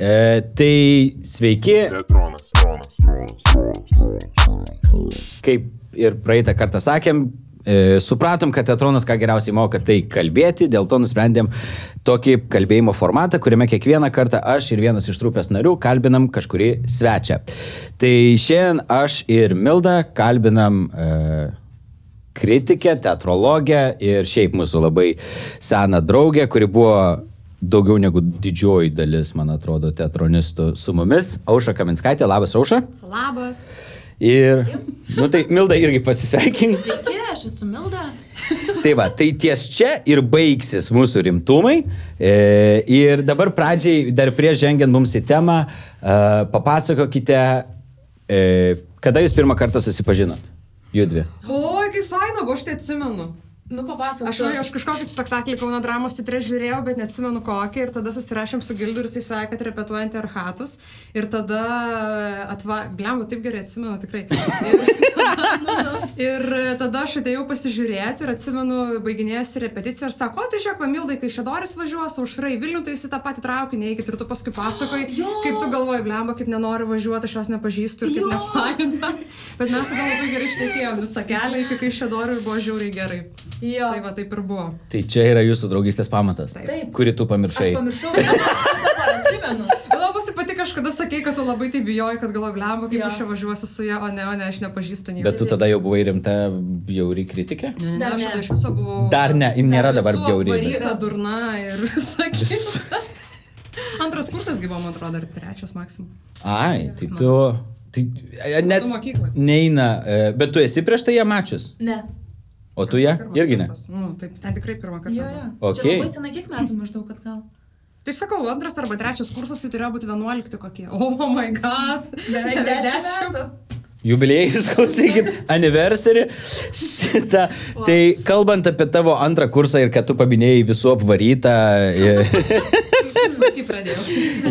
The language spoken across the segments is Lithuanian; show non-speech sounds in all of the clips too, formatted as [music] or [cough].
E, tai sveiki, Teatronas, tronas, tronas, tronas, tronas, tronas. kaip ir praeitą kartą sakėm, e, supratom, kad teatronas ką geriausiai moka tai kalbėti, dėl to nusprendėm tokį kalbėjimo formatą, kuriame kiekvieną kartą aš ir vienas iš trupės narių kalbinam kažkurį svečią. Tai šiandien aš ir Milda kalbinam e, kritikę, teatrologę ir šiaip mūsų labai seną draugę, kuri buvo daugiau negu didžioji dalis, man atrodo, teatronistų su mumis. Aušra Kaminskaitė, labas Aušra. Labas. Ir, nu tai Milda irgi pasisveikink. Sveiki, aš esu Milda. Tai va, tai ties čia ir baigsis mūsų rimtumai. E, ir dabar pradžiai, dar prieš žengiant mums į temą, e, papasakokite, e, kada jūs pirmą kartą susipažinot? Judvi. Oi, kaip faina, aš tai atsimenu. Nu, papasakok. Aš, aš kažkokį spektaklį Kauno dramos teatre žiūrėjau, bet neatsimenu kokį. Ir tada susirašėm su Gildu ir jisai sakė, kad repetuojant Arhatus. Ir tada atva... Blemba, taip gerai atsimenu, tikrai. Ir tada, ir tada aš atėjau pasižiūrėti ir atsimenu, baiginėjasi repeticija ir sako, tai žiūrėk, pamildai, kai Šedoris važiuos, aušrai Vilnių, tai visi tą patį traukinį, eikit ir tu paskui pasakoji, kaip tu galvoji, blemba, kaip nenori važiuoti, aš jos nepažįstu ir kaip nefaina. Bet mes tada labai gerai išnekėjom visą kelią iki kai Šedorių ir buvo žiauriai gerai. Jo. Tai va taip ir buvo. Tai čia yra jūsų draugystės pamatas. Taip. Kurį tu pamiršai. Aš pamiršau, aš atsimenu. Tu pati kažkada sakei, kad tu labai tai bijojai, kad galvoji, blemba, kaip Jo. aš čia važiuosiu su ja, o ne, o ne, aš nepažįstu nieko. Bet tu tada jau buvai rimta bjauri kritikė? Ne, ne, Dar aš ne. tada iš viso buvau. Dar ne, nėra dabar bjauri. Varyta durna ir kita. Antras kursas gyvo, man atrodo, ir trečias maksimum. Ai, tai tu... Tai net neina, e, bet tu esi prieš tai ją mačius. Ne. O tu ją? Pirmas Irgi ne. kartas. Nu, taip, ten tikrai pirmą kartą. Jo, jo. Okei. Čia labai senai kiek metų maždaug, kad gal. Tai sakau, antras arba trečias kursas tai turėjo būti 11 kokie. Oh my god. Beveik dešimt metų. Jubiliejus, klausykit, anniversary. Šitą. Tai kalbant apie tavo antrą kursą ir kad tu paminėjai visų apvarytą. [laughs]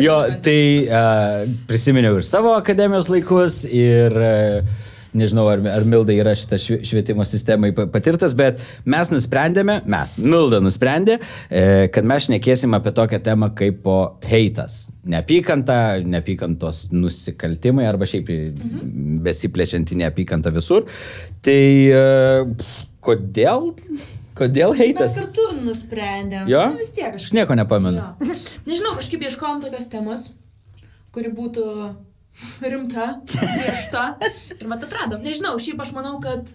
Jo, tai uh, prisiminiau ir savo akademijos laikus ir uh, nežinau, ar, ar Milda yra švi- švietimo sistemai pa- patirtas, bet mes nusprendėme, mes, Milda nusprendė, e, kad mes šnekėsim apie tokią temą kaip po heitas. Neapykanta, neapykantos nusikaltimai arba šiaip mhm. besiplečianti neapykanta visur. Tai e, kodėl? Kodėl Mes heitas? kartu nusprendėm. Jo? Nu, vis tiek Aš kažkaip. nieko nepamenu. Jo. Nežinau, kažkaip ieškojom tokios temos, kuri būtų rimta, griežta. Ir mat atradom. Nežinau, šiaip aš manau, kad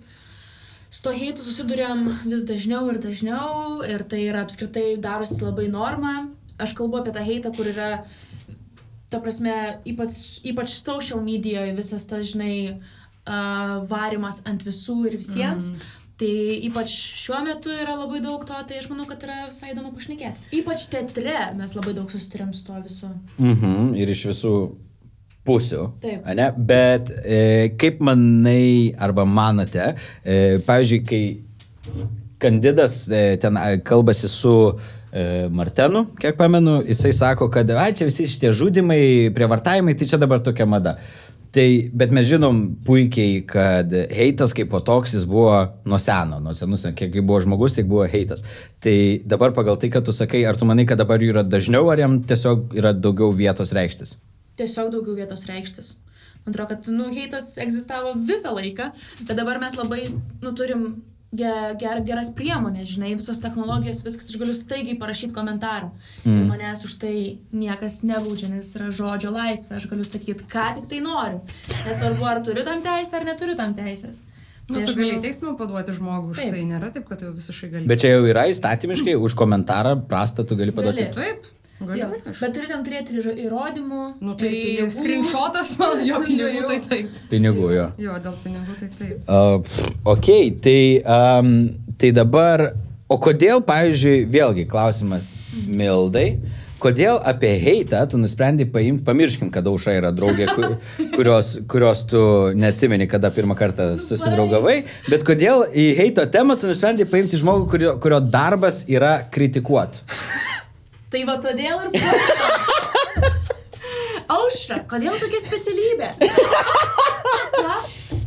su to heitu susidurėm vis dažniau ir dažniau. Ir tai yra apskritai darosi labai norma. Aš kalbu apie tą heitą, kur yra, ta prasme, ypač, ypač social medijoje visas tas, žinai, uh, varimas ant visų ir visiems. Mm. Tai ypač šiuo metu yra labai daug to, tai aš manau, kad yra visai įdomu pašnekėti. Ypač teatre mes labai daug susiturėm su tuo visu. Mhm, ir iš visų pusių. Taip. Ane? Bet e, kaip manai arba manote, e, pavyzdžiui, kai kandidas e, ten kalbasi su e, Martenu, kiek pamenu, jisai sako, kad ai, čia visi šitie žudimai, prievartavimai, tai čia dabar tokia mada. Tai, bet mes žinom puikiai, kad heitas kaip po toks jis buvo nuo seno, nuo senus, kiek buvo žmogus, tiek buvo heitas. Tai dabar pagal tai, kad tu sakai, ar tu manai, kad dabar jų yra dažniau, ar jam tiesiog yra daugiau vietos reikštis? Tiesiog daugiau vietos reikštis. Man atrodo, kad, nu, heitas egzistavo visą laiką, bet dabar mes labai, nu, turim ge, ger, geras priemonės, žinai, visos technologijos, viskas, aš galiu staigiai parašyti komentarą. Mm. Ir manęs už tai niekas nebaudžia, nes yra žodžio laisvė, aš galiu sakyti, ką tik tai noriu. Nesvarbu, ar turiu tam teisę, ar neturiu tam teisės. Nu, Tai tu gali teismą paduoti žmogų už Taip. tai, nėra taip, kad jau visiškai gali. Bet čia jau yra įstatymiškai, už komentarą prastą tu gali paduoti. Gali. Taip. Jo, bet turi tam turėti ir įrodymų. Nu, tai pinigų. screenshotas man jo [laughs] pinigų, tai taip. Pinigų jo. Jo, dėl pinigų, tai taip. Uh, ok, tai, um, tai dabar, o kodėl, pavyzdžiui, vėlgi klausimas Mildai, kodėl apie heitą tu nusprendai paimti, pamirškim, kad auša yra draugė, ku- [laughs] kurios, kurios tu neatsimeni, kada pirmą kartą susidraugavai, bet kodėl į heito temą tu nusprendai paimti žmogų, kurio, kurio darbas yra kritikuoti. [laughs] Tai va todėl ir. [laughs] Aušra, kodėl tokia specialybė? Ką?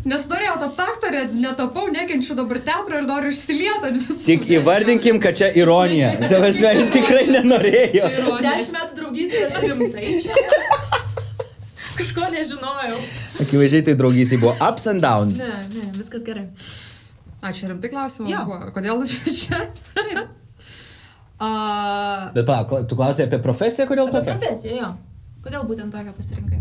Nes norėjau tapti aktorė, netapau, nekenčiu dabar teatro ir noriu išsilieti ant visų. Tik įvardinkim, kad čia ironija. Tavas tikrai nenorėjo. Čia ironija. Dešimt metų draugystė, aš rimtai čia. Kažko nežinojau. Akivaizdžiai tai draugystė buvo ups and downs. Ne, ne, viskas gerai. A, čia rimtai klausimas Jo. buvo. Kodėl aš čia? A, Bet pala, tu klausai apie profesiją, kodėl Apie tokia? profesiją, jo. Kodėl būtent tokią pasirinkai?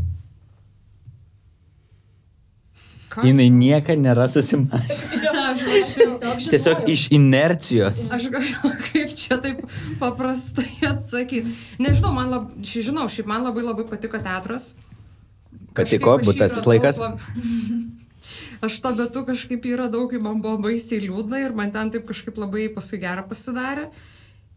Jinai niekada nėra susimažinęs. [laughs] Aš tiesiog iš inercijos. Aš kažkaip kaip čia taip paprastai atsakyti. Nežinau, man labai, žinau, šiaip man labai labai patiko teatras. Aš jį būtasis laikas. [laughs] Aš to metu kažkaip jį radau, kai man buvo baisiai liūdna ir man ten taip kažkaip labai paskui gera pasidarė.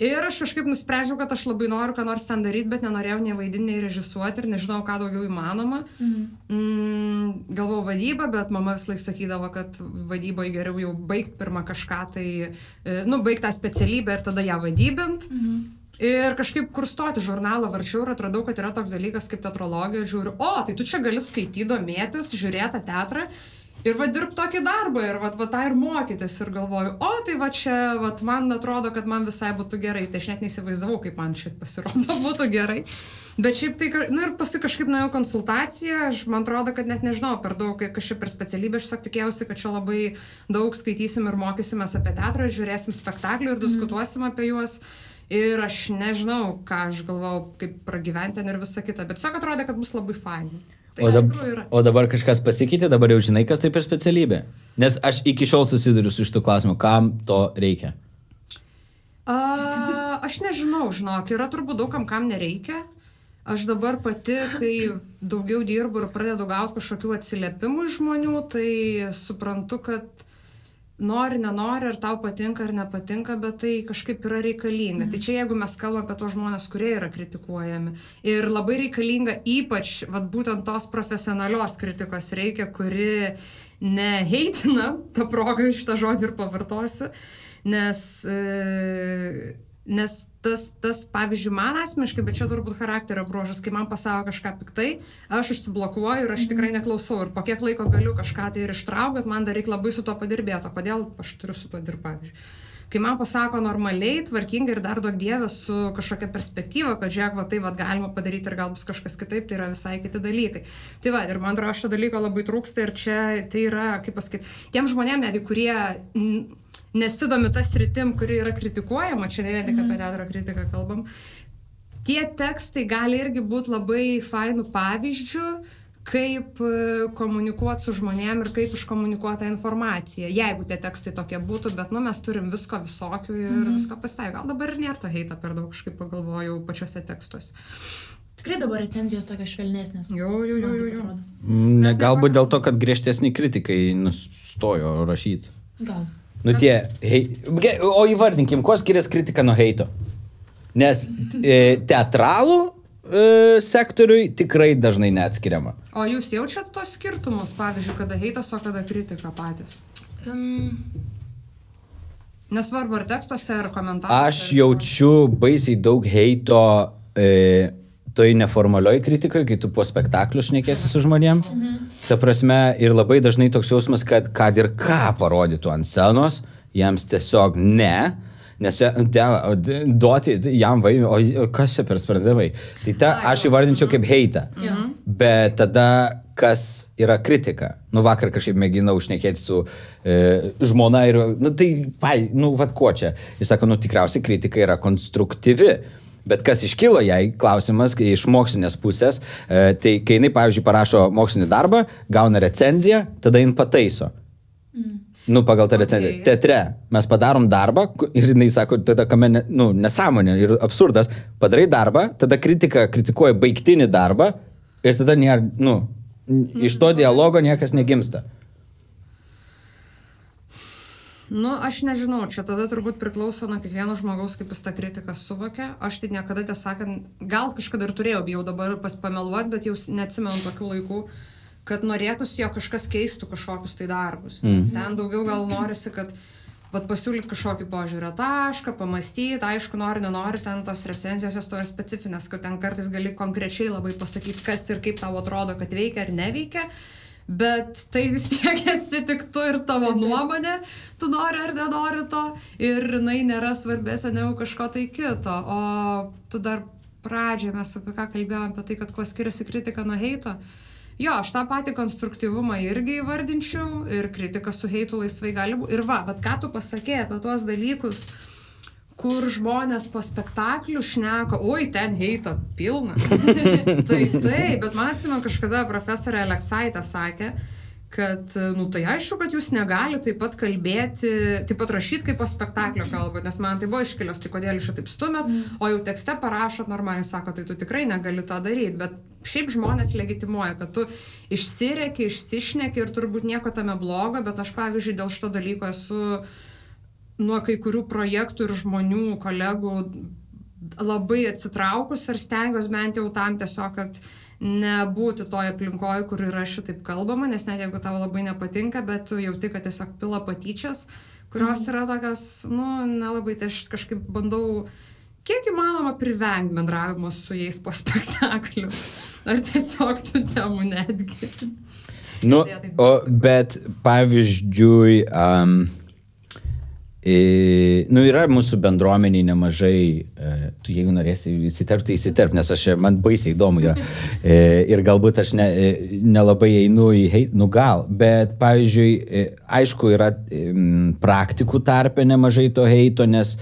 Ir aš kažkaip nusprendžiau, kad aš labai noriu ką nors ten daryti, bet nenorėjau nei vaidinti, nei režisuoti ir nežinau, ką daugiau įmanoma. Mhm. Mm, galvojau vadybą, bet mama vis laik sakydavo, kad vadyboje geriau jau baigti pirmą kažką, tai, e, nu, baigti tą specialybę ir tada ją vadybint. Mhm. Ir kažkaip kur stoti žurnalą varčiau ir atradau, kad yra toks dalykas kaip teatrologija. Žiūriu, o, tai tu čia gali skaityti, domėtis, žiūrėti teatrą. Ir va dirb tokį darbą ir va, va tą ir mokytis ir galvoju, o tai va čia, va man atrodo, kad man visai būtų gerai, tai aš net neįsivaizdavau, kaip man šit pasirodo [laughs] būtų gerai. Bet šiaip tai, ka- nu ir paskui kažkaip nuėjau konsultaciją, aš man atrodo, kad net nežinau per daug, kai kažkaip per specialybę, aš tiesiog tikėjausi, kad čia labai daug skaitysim ir mokysimės apie teatrą, žiūrėsim spektaklių ir diskutuosim apie juos. Ir aš nežinau, ką aš galvau, kaip pragyventi ten ir visa kita, bet tiesiog atrodė, kad bus labai fainai. Tai O, dab o dabar kažkas pasikeitė, dabar jau žinai, kas tai per specialybė. Nes aš iki šiol susiduriu su šitų klausimu, kam to reikia. A, aš nežinau, žinok, yra turbūt daugam, kam nereikia. Aš dabar pati, kai daugiau dirbu ir pradedu gauti kažkokių atsiliepimų iš žmonių, tai suprantu, kad nori, nenori, ar tau patinka ar nepatinka, bet tai kažkaip yra reikalinga. Tai čia jeigu mes kalbame apie tos žmonės, kurie yra kritikuojami. Ir labai reikalinga ypač, vad būtent tos profesionalios kritikos reikia, kuri neheitina, [laughs] tą progą šitą žodį ir pavartosiu, nes, e, nes tas, tas, pavyzdžiui, man asmeniškai, bet čia turbūt charakterio bruožas, kai man pasako kažką piktai, aš užsiblokuoju ir aš tikrai neklausau. Ir po kiek laiko galiu kažką tai ir ištraukti, man dar reikia labai su to padirbėti. O kodėl aš turiu su to dirbti, pavyzdžiui. Kai man pasako normaliai, tvarkingai ir dar daug dievė su kažkokia perspektyva, kad žiūrėk, va tai va galima padaryti ir gal bus kažkas kitaip, tai yra visai kiti dalykai. Tai va, ir man atrodo, šito dalyko labai trūksta ir čia tai yra, kaip pasakyti, tiem žmonėm, netgi kurie nesidomi tas rytim, kuri yra kritikuojama, čia ne vien tik apie teatro kritiką kalbam, tie tekstai gali irgi būti labai fainų pavyzdžių, kaip e, komunikuoti su žmonėm ir kaip iškomunikuoti tą informaciją. Jeigu tie tekstai tokie būtų, bet nu, mes turim visko visokių ir mm -hmm. visko pasitaiko. Gal dabar ir nėra to heito per daug, kažkaip pagalvojau pačiuose tekstuose. Tikrai dabar recenzijos tokios švelnesnės. Jo, jo, jo, jo, jo. atrodo. Ne, galbūt dėl to, kad griežtesni kritikai nustojo rašyti. Gal. Nu tie, hei, o įvardinkim, kuo skiriasi kritika nuo heito? Nes [laughs] e, teatralų e, sektoriui tikrai dažnai neatskiriama. O jūs jaučiat tos skirtumus, pavyzdžiui, kada heitas, o kada kritika patys? Um, Nesvarbu, ar tekstuose, ar komentaruose. Aš ar- jaučiu baisiai daug heito e, toj neformalioj kritikoje, kai tu po spektaklių šnekėsi su žmonėm. Mhm. Ta prasme, ir labai dažnai toks jausmas, kad kad ir ką parodytų ant scenos, jiems tiesiog ne. Nes jie- te, o, d- duoti jam vaidmenį, o kas čia per sprendimai. Tai tą aš įvardinčiau kaip heitą. Jo. Bet tada, kas yra kritika? Nu, vakar kažkaip mėginau užnekėti su e, žmona ir, nu, tai, pai, nu, vad ko čia? Jis sako, nu, tikriausiai kritika yra konstruktyvi. Bet kas iškilo jai, klausimas iš mokslinės pusės, e, tai kai jinai, pavyzdžiui, parašo mokslinį darbą, gauna recenziją, tada jin pataiso. Nu, pagal tą Okay. recenziją. Teatre mes padarom darbą ir jinai sako, tada kame, ne, nu, nesąmonė ir absurdas. Padarai darbą, tada kritika kritikuoja baigtinį darbą ir tada nėra, nu, n- iš to dialogo niekas negimsta. Nu, aš nežinau, čia tada turbūt priklauso nuo kiekvieno žmogaus, kaip jis tą kritiką suvokia. Aš tai niekada, tiesą sakant, gal kažkada ir turėjau, bijau dabar paspameluoti, bet jau neatsimenu tokių laikų, kad norėtųsi, jog kažkas keistų kažkokius tai darbus. Mm. Nes ten daugiau gal norisi, kad vat, pasiūlyt kažkokį požiūrio tašką, pamastyti, aišku, nori, nenori, ten tos recenzijos jos to ir specifinės, kad ten kartais gali konkrečiai labai pasakyti, kas ir kaip tau atrodo, kad veikia ar neveikia. Bet tai vis tiek [laughs] esi tik tu ir tavo nuomonė, tu nori ar nenori to ir jinai nėra svarbesnė negu kažko tai kito, o tu dar pradžioje mes apie ką kalbėjome, apie tai, kad kuo skiriasi kritika nuo heito. Jo, aš tą patį konstruktyvumą irgi įvardinčiau ir kritika su heitu laisvai gali būti. Ir va, bet ką tu pasakė apie tuos dalykus, kur žmonės po spektaklių šneka, oi, ten heito pilna. [laughs] tai taip, bet man atsimenu kažkada profesorė Aleksaitė sakė, kad, nu tai aišku, kad jūs negalite taip pat kalbėti, taip pat rašyti kaip po spektaklio kalbą, nes man tai buvo iškelios, tai kodėl jūs čia taip stumėt, o jau tekste parašot normaliai, sako, tai tu tikrai negali to daryti, bet šiaip žmonės legitimuoja, kad tu išsireki, išsišneki ir turbūt nieko tame blogo, bet aš pavyzdžiui dėl šito dalyko esu nuo kai kurių projektų ir žmonių, kolegų labai atsitraukus ir stengiuosi bent jau tam tiesiog, kad nebūti toje aplinkoje, kur yra šitaip kalbama, nes net jeigu tau labai nepatinka, bet tu jauti, kad tiesiog pila patyčias, kurios yra tokios, nu, nelabai, tai aš kažkaip bandau kiek įmanoma privengti bendravimo su jais po spektaklių. Ar tiesiog tų temų netgi. Nu, o, bet pavyzdžiui, um, e, nu, yra mūsų bendruomeniai nemažai, e, tu jeigu norėsi įsiterpti, įsiterp, nes aš, man baisiai įdomu yra. E, ir galbūt aš ne, e, nelabai einu į hate, nu gal, bet pavyzdžiui, e, aišku, yra em, praktikų tarpe nemažai to heito, nes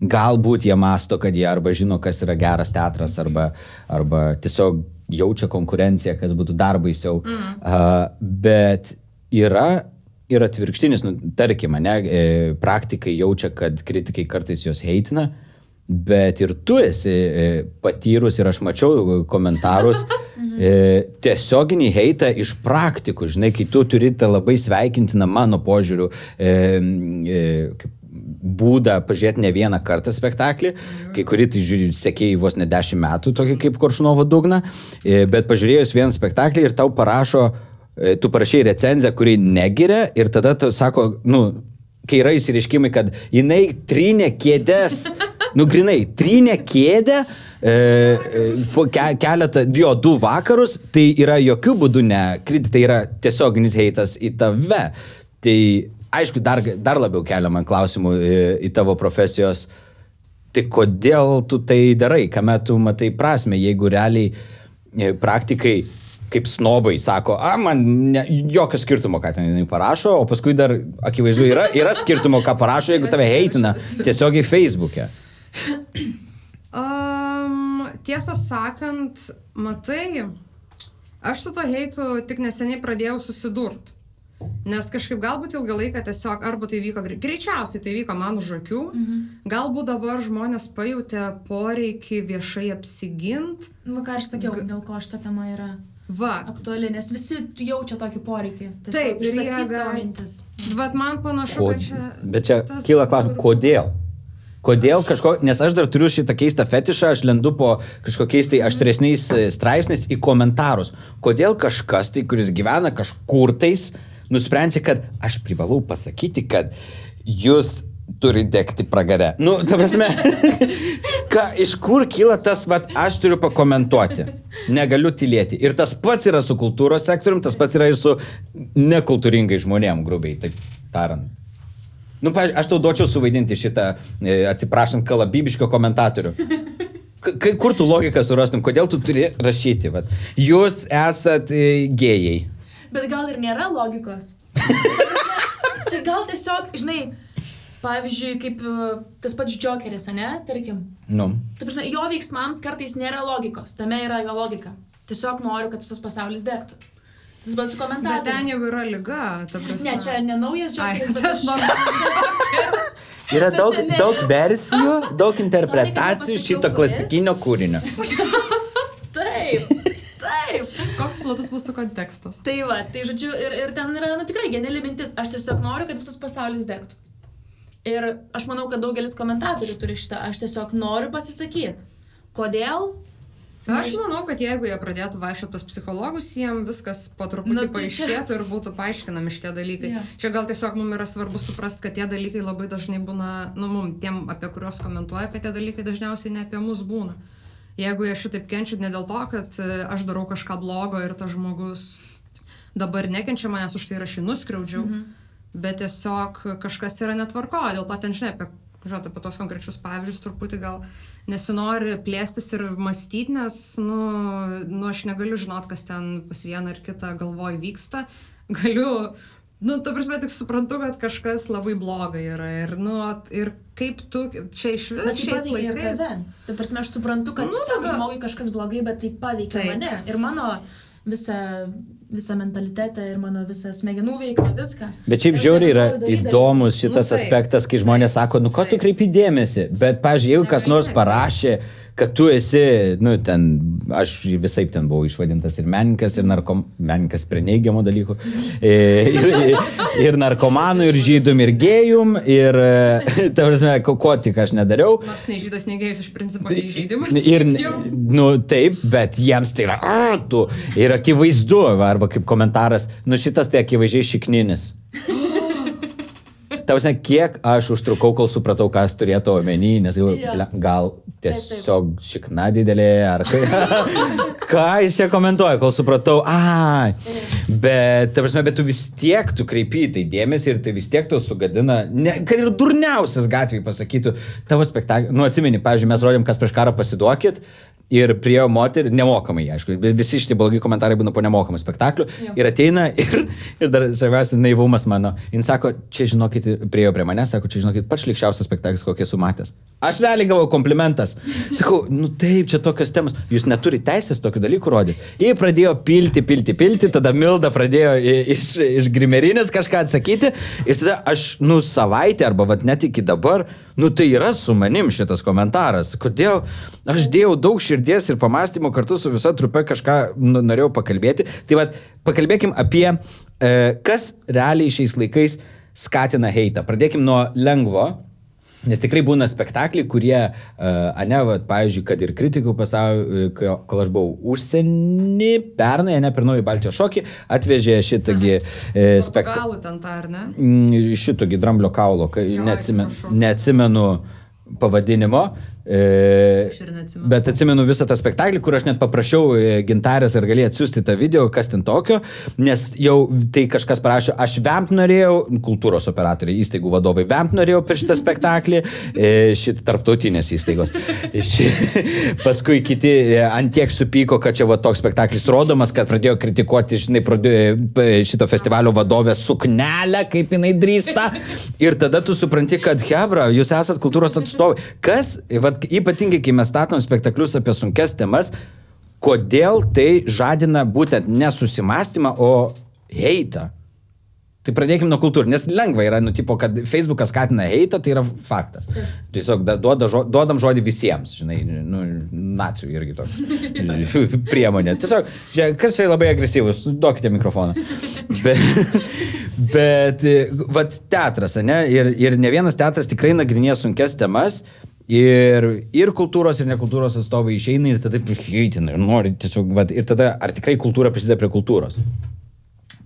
galbūt jie masto, kad jie arba žino, kas yra geras teatras, arba, arba tiesiog jaučia konkurenciją, kas būtų dar baisiau. Mm. Uh, bet yra ir atvirkštinis, nu, tarkim, ne, e, praktikai jaučia, kad kritikai kartais juos heitina, bet ir tu esi e, patyrus ir aš mačiau komentarus [laughs] e, tiesioginį heitą iš praktikų, žinai, kai tu turi tą labai sveikintiną mano požiūrių e, e, kaip būdą pažiūrėti ne vieną kartą spektaklį, kai kuri tai žiūri, sekėjai vos ne dešimt metų, tokį kaip Koršnovo dugną, e, bet pažiūrėjus vieną spektaklį ir tau parašo, e, tu parašai recenziją, kuri negiria ir tada tu sako, nu, kai yra įsireiškimai, kad jinai trynė kėdės, nu grinai, trynė kėdę, e, e, ke, keletą, jo, du vakarus, tai yra jokių būdų ne tai yra tiesioginis heitas į tave. Tai aišku, dar, dar labiau kelia man klausimų į, į tavo profesijos. Tai kodėl tu tai darai, kame tu matai prasme, jeigu realiai e, praktikai kaip snobai sako, a, man ne, jokio skirtumo, ką ten jinai parašo, o paskui dar akivaizdu yra, yra skirtumo, ką parašo, jeigu tave heitina tiesiogiai Facebook'e. [clears throat] Um, tiesą sakant, matai, aš su to heitu tik neseniai pradėjau susidurti. Nes kažkaip galbūt ilgą laiką tiesiog, arba tai vyko, grei- greičiausiai tai vyko man už akių, mhm. galbūt dabar žmonės pajutė poreikį viešai apsigint. Nu, ką aš sakiau, dėl ko šita tema yra Va, aktuali, nes visi jaučia tokį poreikį. Taip, ir jie išsakyti savo gali- mintis. bet man panašu, Ko, kad čia... bet čia kyla klausimas, kur- kodėl? Kodėl kažko, nes aš dar turiu šitą keistą fetišą, aš lendu po kažkokiais tai aštresniais e, straipsniais į komentarus. Kodėl kažkas tai, kuris gyvena kažkur tais, nusprendžia, kad aš privalau pasakyti, kad jūs turi degti pragare. Nu, ta prasme, [laughs] ka, iš kur kyla tas, vad, aš turiu pakomentuoti. Negaliu tylėti. Ir tas pats yra su kultūros sektorium, tas pats yra ir su nekultūringai žmonėm, grubiai, taip tariant. Nu, pavyzdžiui, aš tau duočiau suvaidinti šitą, e, atsiprašant, kalabybiško komentatorių. Kai- kur tu logiką surastum, kodėl tu turi rašyti? Vat. Jūs esat e, gėjai. Bet gal ir nėra logikos. Čia gal tiesiog, žinai, pavyzdžiui, kaip e, tas pats Jokeris, ne, tarkim. Nu. Ta prasme, jo veiksmams kartais nėra logikos, tame yra jo logika. Tiesiog noriu, kad visas pasaulis degtų. Tas pats su Bet komentaru. ten jau yra lyga, ta prasme. Ne, čia ne naujas Ai, Jokeris, bet tas normalus. Yra daug, daug versijų, daug interpretacijų šito klasikinio kūrinio. [laughs] Taip, taip. Koks platus mūsų kontekstas? Tai va, tai žodžiu, ir, ir ten yra, nu tikrai geniali mintis, aš tiesiog noriu, kad visas pasaulis degtų. Ir aš manau, kad daugelis komentatorių turi šitą, aš tiesiog noriu pasisakyti. Kodėl? Aš manau, kad jeigu jie pradėtų vaikščioti pas psichologus, jiems viskas po truputį Nu, tai čia- paaiškėtų ir būtų paaiškinami šitie dalykai. Yeah. Čia gal tiesiog mums yra svarbu suprasti, kad tie dalykai labai dažnai būna, nu, mum, tiem, apie kuriuos komentuoja, kad tie dalykai dažniausiai ne apie mus būna. Jeigu jie šitaip kenčia ne dėl to, kad e, aš darau kažką blogo ir tas žmogus dabar nekenčia manęs už tai ir aš jį nuskriaudžiau, mhm. bet tiesiog kažkas yra netvarko, dėl to ten, žinai, apie žinot, apie tos konkrečius pavyzdžius truputį gal nesinori plėstis ir mąstyti, nes, nu, nu, aš negaliu žinot, kas ten pas vieną ar kitą galvoj vyksta. Galiu, nu, ta prasme, tik suprantu, kad kažkas labai blogai yra. Ir, nu, ir kaip tu čia iš Bet vis tai šiais laikais. Tai prasme, aš suprantu, kad Nu, tada- žmogui kažkas blogai, bet tai paveikia Taip. mane. Ir mano visą, visą mentalitetą, ir mano visą smegenų veiklą, viską. Bet šiaip žiauriai yra įdomus šitas Nu, taip. aspektas, kai žmonės sako, nu ko tu Taip. kreipi dėmesį, bet, pažiūrėjau, jeigu kas nors parašė, kad tu esi, nu, ten, aš visai ten buvau išvadintas ir menininkas, ir narkom, menininkas prie neigiamų dalykų, e, ir, ir, ir narkomanų, ir žydum, ir gėjum, ir, e, ta prasme, ko, ko tik aš nedariau. Nors nei žydas, nei gėjus iš principo neįžeidimas. Ir, šiaip jau. nu, taip, bet jiems tai yra, a, tu, ir akivaizdu, va, arba kaip komentaras, nu šitas tai akivaizdžiai šikninis. Tavas, kiek aš užtrukau, kol supratau, kas turėtų omeny, nes jau, ble, gal taip. tiesiog šikna didelė, ar ką, [laughs] ką jis čia komentuoja, kol supratau, a, bet, ta prasme, bet tu vis tiek, tu kreipi tai dėmesį ir tai vis tiek tau sugadina, ne, kad ir durniausias gatvėje pasakytų, tavo spektaklį, nu atsimeni, pavyzdžiui, mes rodėm, kas prieš karą pasiduokit. Ir prie moterį, nemokamai, aišku, visi šitie blogi komentarai būna po nemokamų spektaklių. Jo. Ir ateina [laughs] ir, ir dar svarbiausia, naivumas mano. Jis sako, čia žinokit, priejo prie manęs, sako, čia žinokit, pats šlikščiausias spektaklis, kokį esu matęs. Aš realiai gavau komplimentas. Sakau, nu taip, čia tokios temos. Jūs neturite teisės tokių dalykų rodyti. Jie pradėjo pilti, pilti, pilti, tada Milda pradėjo iš, iš grimerinės kažką atsakyti. Ir tada aš, nu, savaitę arba vat, net iki dabar, nu tai yra su manim šitas komentaras. Kodėl aš dėjau daug širdies ir pamastymų kartu su visa trupe kažką nu, norėjau pakalbėti. Tai vad, pakalbėkim apie, e, kas realiai šiais laikais skatina heitą. Pradėkim nuo lengvo. Nes tikrai būna spektakliai, kurie, uh, ane, va, pavyzdžiui, kad ir kritikų pasaulyje, kol aš buvau užsienį, pernai, ne per naują Baltijos šokį, atvežė šitągi e, spektaklį ten ta, ar ne? mm, šitogi dramblio kaulo, kai neatsimenu, neatsimenu pavadinimo. E, bet atsimenu visą tą spektaklį, kur aš net paprašiau e, gintarės, ar galėjo atsiųsti tą video, kas ten tokio, nes jau tai kažkas parašė, aš vemt norėjau, kultūros operatoriai, įstaigų vadovai vemt norėjau per šitą spektaklį, e, šitą tarptautinės įstaigos. Ši, paskui kiti e, antiek supyko, kad čia va toks spektaklis rodomas, kad pradėjo kritikuoti, žinai, šito festivalio vadovę suknelę, kaip jinai drįsta. Ir tada tu supranti, kad Hebra, jūs esat kultūros atstovai. Kas, vat, ypatingai, kai mes statom spektaklius apie sunkes temas, kodėl tai žadina būtent nesusimastymą, o heitą. Tai pradėkime nuo kultūrų, nes lengva yra, nu, tipo, kad Facebookas skatina heitą, tai yra faktas. Tiesiog da- duoda, žo, duodam žodį visiems, žinai, nu, nacijų irgi tokia [laughs] priemonė. Tiesiog, žiūrėk, kas čia labai agresyvus, duokite mikrofoną. Bet, bet vat teatras, ne, ir, ir ne vienas teatras tikrai nagrinėja sunkes temas. Ir, ir kultūros, ir nekultūros atstovai išeina ir tada heitina, ir nori tiesiog, vat, ir tada ar tikrai kultūra prisideda prie kultūros?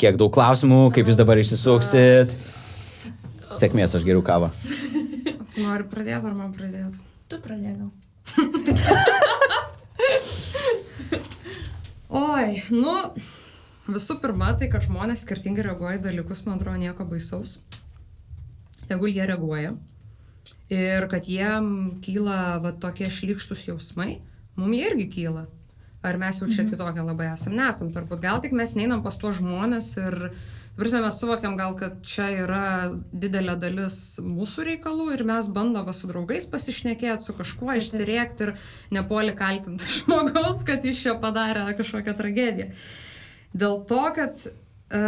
Kiek daug klausimų, kaip jūs dabar išsisuksit. Sėkmės, aš geriau kavą. Tu nori pradėti ar man pradėti? Tu pradėjau. [laughs] Oi, nu, visų pirma, tai kad žmonės skirtingai reaguoja į dalykus, man atrodo, nieko baisaus. Tegul jie reaguoja. Ir kad jiem kyla va, tokie šlikštus jausmai, mums jie irgi kyla. Ar mes jau čia kitokie labai esam? Nesam turbūt. Gal tik mes neinam pas tuos žmonės ir, prasme, mes suvokiam gal, kad čia yra didelė dalis mūsų reikalų ir mes bandome su draugais pasišnekėti, su kažkuo išsiriekti ir nepoli kaltinti [laughs] žmogaus, kad jis čia padarė kažkokią tragediją. Dėl to, kad e,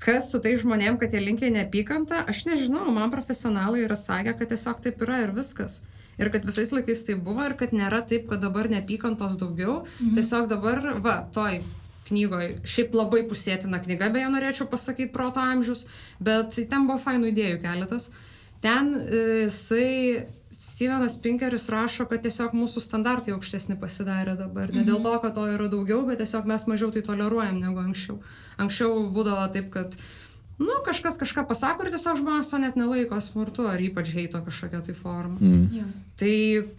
kas su tai žmonėm, kad jie linkia neapykantą, aš nežinau, man profesionalai yra sakę, kad tiesiog taip yra ir viskas. Ir kad visais laikais tai buvo ir kad nėra taip, kad dabar neapykantos daugiau. Mhm. Tiesiog dabar, va, toj knygoje, šiaip labai pusėtina knyga, beje, norėčiau pasakyti proto amžius, bet ten buvo fainų idėjų keletas. Ten e, jisai, Stevenas Pinkeris rašo, kad tiesiog mūsų standartai aukštesni pasidarė dabar. Ne dėl to, kad to yra daugiau, bet tiesiog mes mažiau tai toleruojam negu anksčiau. Anksčiau būdavo taip, kad, nu, kažkas kažką pasako ir tiesiog žmonės to net nelaiko smurtu ar ypač heito kažkokia tai forma. Mm. Jo. Tai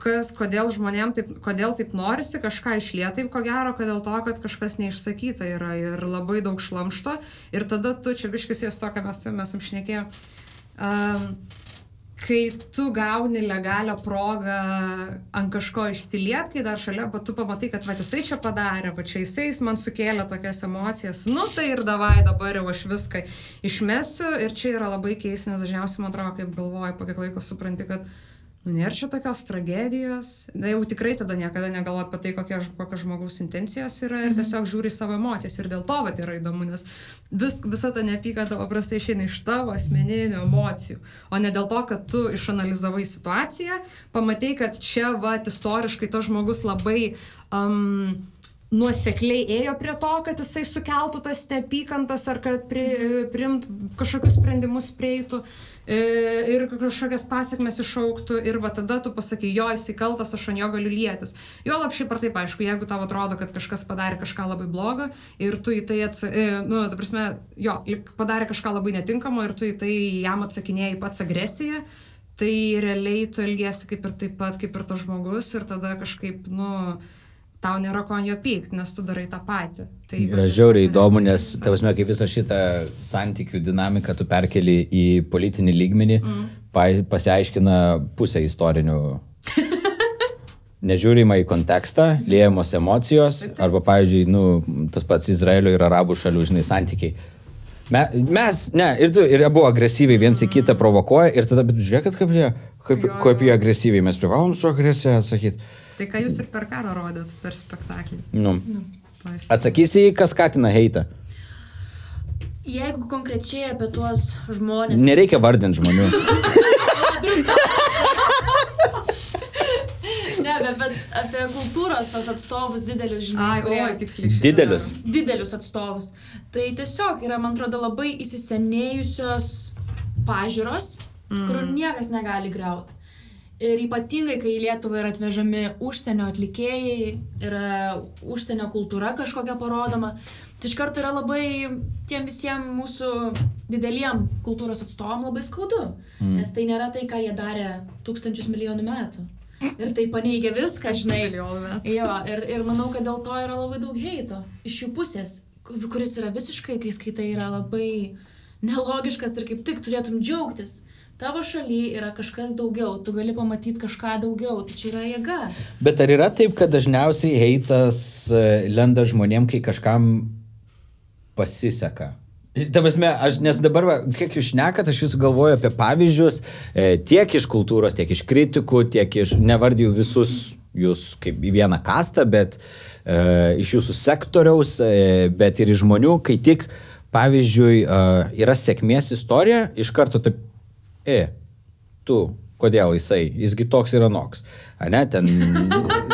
kas, kodėl žmonėm taip, kodėl taip norisi kažką išlietai, ko gero, kad dėl to, kad kažkas neišsakyta yra ir labai daug šlamšto ir tada tu čia biškis jas to, ką mes, mes apšnekėjome. Um, kai tu gauni legalią progą ant kažko išsiliet, kai dar šalia, bet tu pamatai, kad va jisai čia padarė, va čia jisai man sukėlė tokias emocijas, nu tai ir davai dabar jau aš viską išmesiu. Ir čia yra labai keista, nes dažniausiai man atrodo, kaip galvoji, po kiek laiko supranti, kad Nu, nėra čia tokios tragedijos. Na, jau tikrai tada niekada negalvoju apie tai, kokie, kokios žmogaus intencijos yra ir tiesiog žiūri savo emocijas. Ir dėl to vat, yra įdomu, nes vis, visa ta neapykanta paprastai išeina iš tavo asmeninių emocijų. O ne dėl to, kad tu išanalizavai situaciją, pamatai, kad čia, va, istoriškai to žmogus labai... Um, nuosekliai ėjo prie to, kad jisai sukeltų tas neapykantas ar kad pri, priimt kažkokius sprendimus prieitų e, ir kažkokias pasiekmes išauktų ir va tada tu pasakai, jo jisai kaltas, aš ant jo galiu lietis. Jo lab šiaip ar taip, aišku, jeigu tau atrodo, kad kažkas padarė kažką labai blogo ir tu į tai, ats... e, nu, ta prasme, jo, padarė kažką labai netinkamo ir tu į tai jam atsakinėjai pats agresiją, tai realiai tu elgiesi kaip ir taip pat, kaip ir tas žmogus ir tada kažkaip, nu, tau nėra ko jo pykti, nes tu darai tą patį. Tai Yra žiauriai įdomu, nes, tavasme, kaip visą šitą santykių dinamiką tu perkeli į politinį lygmenį, mm. pa, pasiaiškina pusę istorinių. [laughs] Nežiūrima į kontekstą, liejamos emocijos, arba, pavyzdžiui, nu, tas pats Izraelio ir Arabų šalių, žinai, santykiai. Me, mes, ne, ir tu, ir abu agresyviai viens į kitą provokuoja, ir tada, bet žiūrėkit, kaip jie, kaip, kaip jie agresyviai, mes privalom su agresija atsakyti. Tai ką jūs ir per karą rodėt, per spektaklį. Nu. Pas... Atsakysi kas skatina heitą. Jeigu konkrečiai apie tuos žmonės. Nereikia vardinti žmonių. [laughs] Ne, bet, bet apie kultūros tos atstovus didelius, žinai. Ai, oi, tiksliai. Didelius. didelius atstovus. Tai tiesiog yra, man atrodo, labai įsisenėjusios pažiūros, mm. kurių niekas negali greuti. Ir ypatingai, kai į Lietuvą yra atvežami užsienio atlikėjai, yra užsienio kultūra kažkokia parodoma, tai iš karto yra labai tiem visiems mūsų dideliem kultūros atstovam labai skaudu. Mm. Nes tai nėra tai, ką jie darė tūkstančius milijonų metų. Ir tai paneigia viską, žinai. Jo, ir, ir manau, kad dėl to yra labai daug heito iš jų pusės, ku- kuris yra visiškai, kai skaitai, yra labai nelogiškas ir kaip tik turėtum džiaugtis. Tavo šalyje yra kažkas daugiau, tu gali pamatyti kažką daugiau, tai čia yra jėga. Bet ar yra taip, kad dažniausiai heitas e, lenda žmonėm, kai kažkam pasiseka? Ta prasme, aš, nes dabar, va, kiek jūs šnekat, aš vis galvoju apie pavyzdžius e, tiek iš kultūros, tiek iš kritikų, tiek iš, nevardiju visus jūs kaip į vieną kastą, bet e, iš jūsų sektoriaus, e, bet ir iš žmonių, kai tik, pavyzdžiui, e, yra sėkmės istorija, iš karto taip, e, tu, kodėl jisai, jisgi toks yra noks. A ne, ten,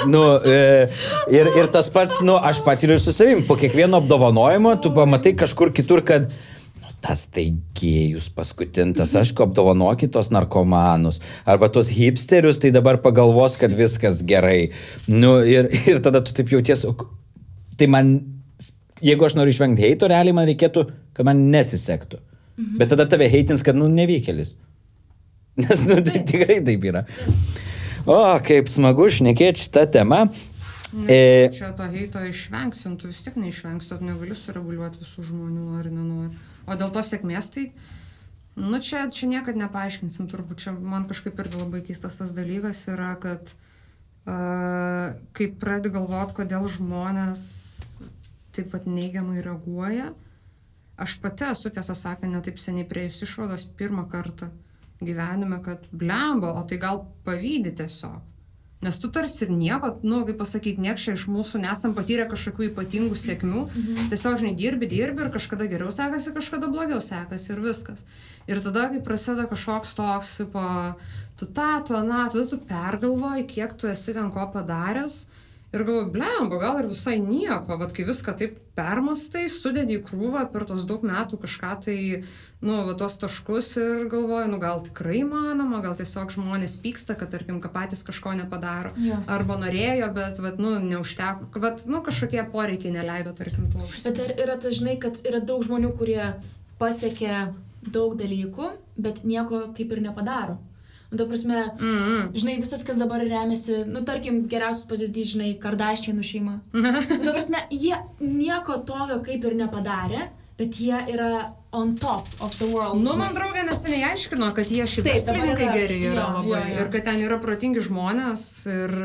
nu, e, ir, ir tas pats, nu, aš patiriu ir su savim, po kiekvieno apdovanojimo tu pamatai kažkur kitur, kad nu, tas tai gėjus paskutintas, aišku, apdovanokit tos narkomanus, arba tos hipsterius, tai dabar pagalvos, kad viskas gerai. Nu, ir, ir tada tu taip jauties, o k- tai man, jeigu aš noriu išvengti heito, realiai man reikėtų, kad man nesisektų. Mhm. Bet tada tave heitins, kad, nu, nevykėlis. [laughs] Nes, nu, tai tikrai taip yra. O, kaip smagu šnekėti šitą temą. E, Čia to heito išvengsim, tu vis tiek neišvengsi, tu negali sureguliuoti visų žmonių, nori, nenori. O dėl to sėkmės, tai, nu čia, čia niekada nepaaiškinsim, turbūt čia man kažkaip irgi labai keistas tas dalykas yra, kad uh, kai pradedi galvoti, kodėl žmonės taip pat neigiamai reaguoja, aš pati esu tiesą sakant, netaip seniai prieėjus išvados pirmą kartą gyvenime, kad blemba, o tai gal pavydį tiesiog. Nes tu tarsi ir nieko, nu, kaip pasakyti, nieks čia iš mūsų nesam patyrę kažkokių ypatingų sėkmių. Mhm. Tiesiog, žinai, dirbi, dirbi ir kažkada geriau sekasi, kažkada blogiau sekasi ir viskas. Ir tada, kai prasideda kažkoks toks, tipo, tu tą, tu aną, tada tu pergalvoji, kiek tu esi ten ko padaręs. Ir galvoju, blemba, gal ir visai nieko, bet kai viską taip permastai, sudedi į krūvą per tos daug metų kažką tai, nu, va tos taškus ir galvoju, nu gal tikrai manoma, gal tiesiog žmonės pyksta, kad, tarkim, kad patys kažko nepadaro. Jo. Arba norėjo, bet, vat, nu, neužteko, bet, nu, kažkokie poreikiai neleido, tarkim, to Bet užsiimti. ar yra tas, žinai, kad yra daug žmonių, kurie pasiekia daug dalykų, bet nieko kaip ir nepadaro. Nu, ta prasme, mm -hmm. žinai, visas, kas dabar remiasi, nu, tarkim, geriausias pavyzdys, žinai, Kardaščianų šeima. nu, ta prasme, jie nieko tokio kaip ir nepadarė, bet jie yra on top of the world. Nu, man draugė neseniai aiškino, kad jie šiaip Taip, verslininkai geri yra jo, labai. jo, jo. Ir kad ten yra protingi žmonės ir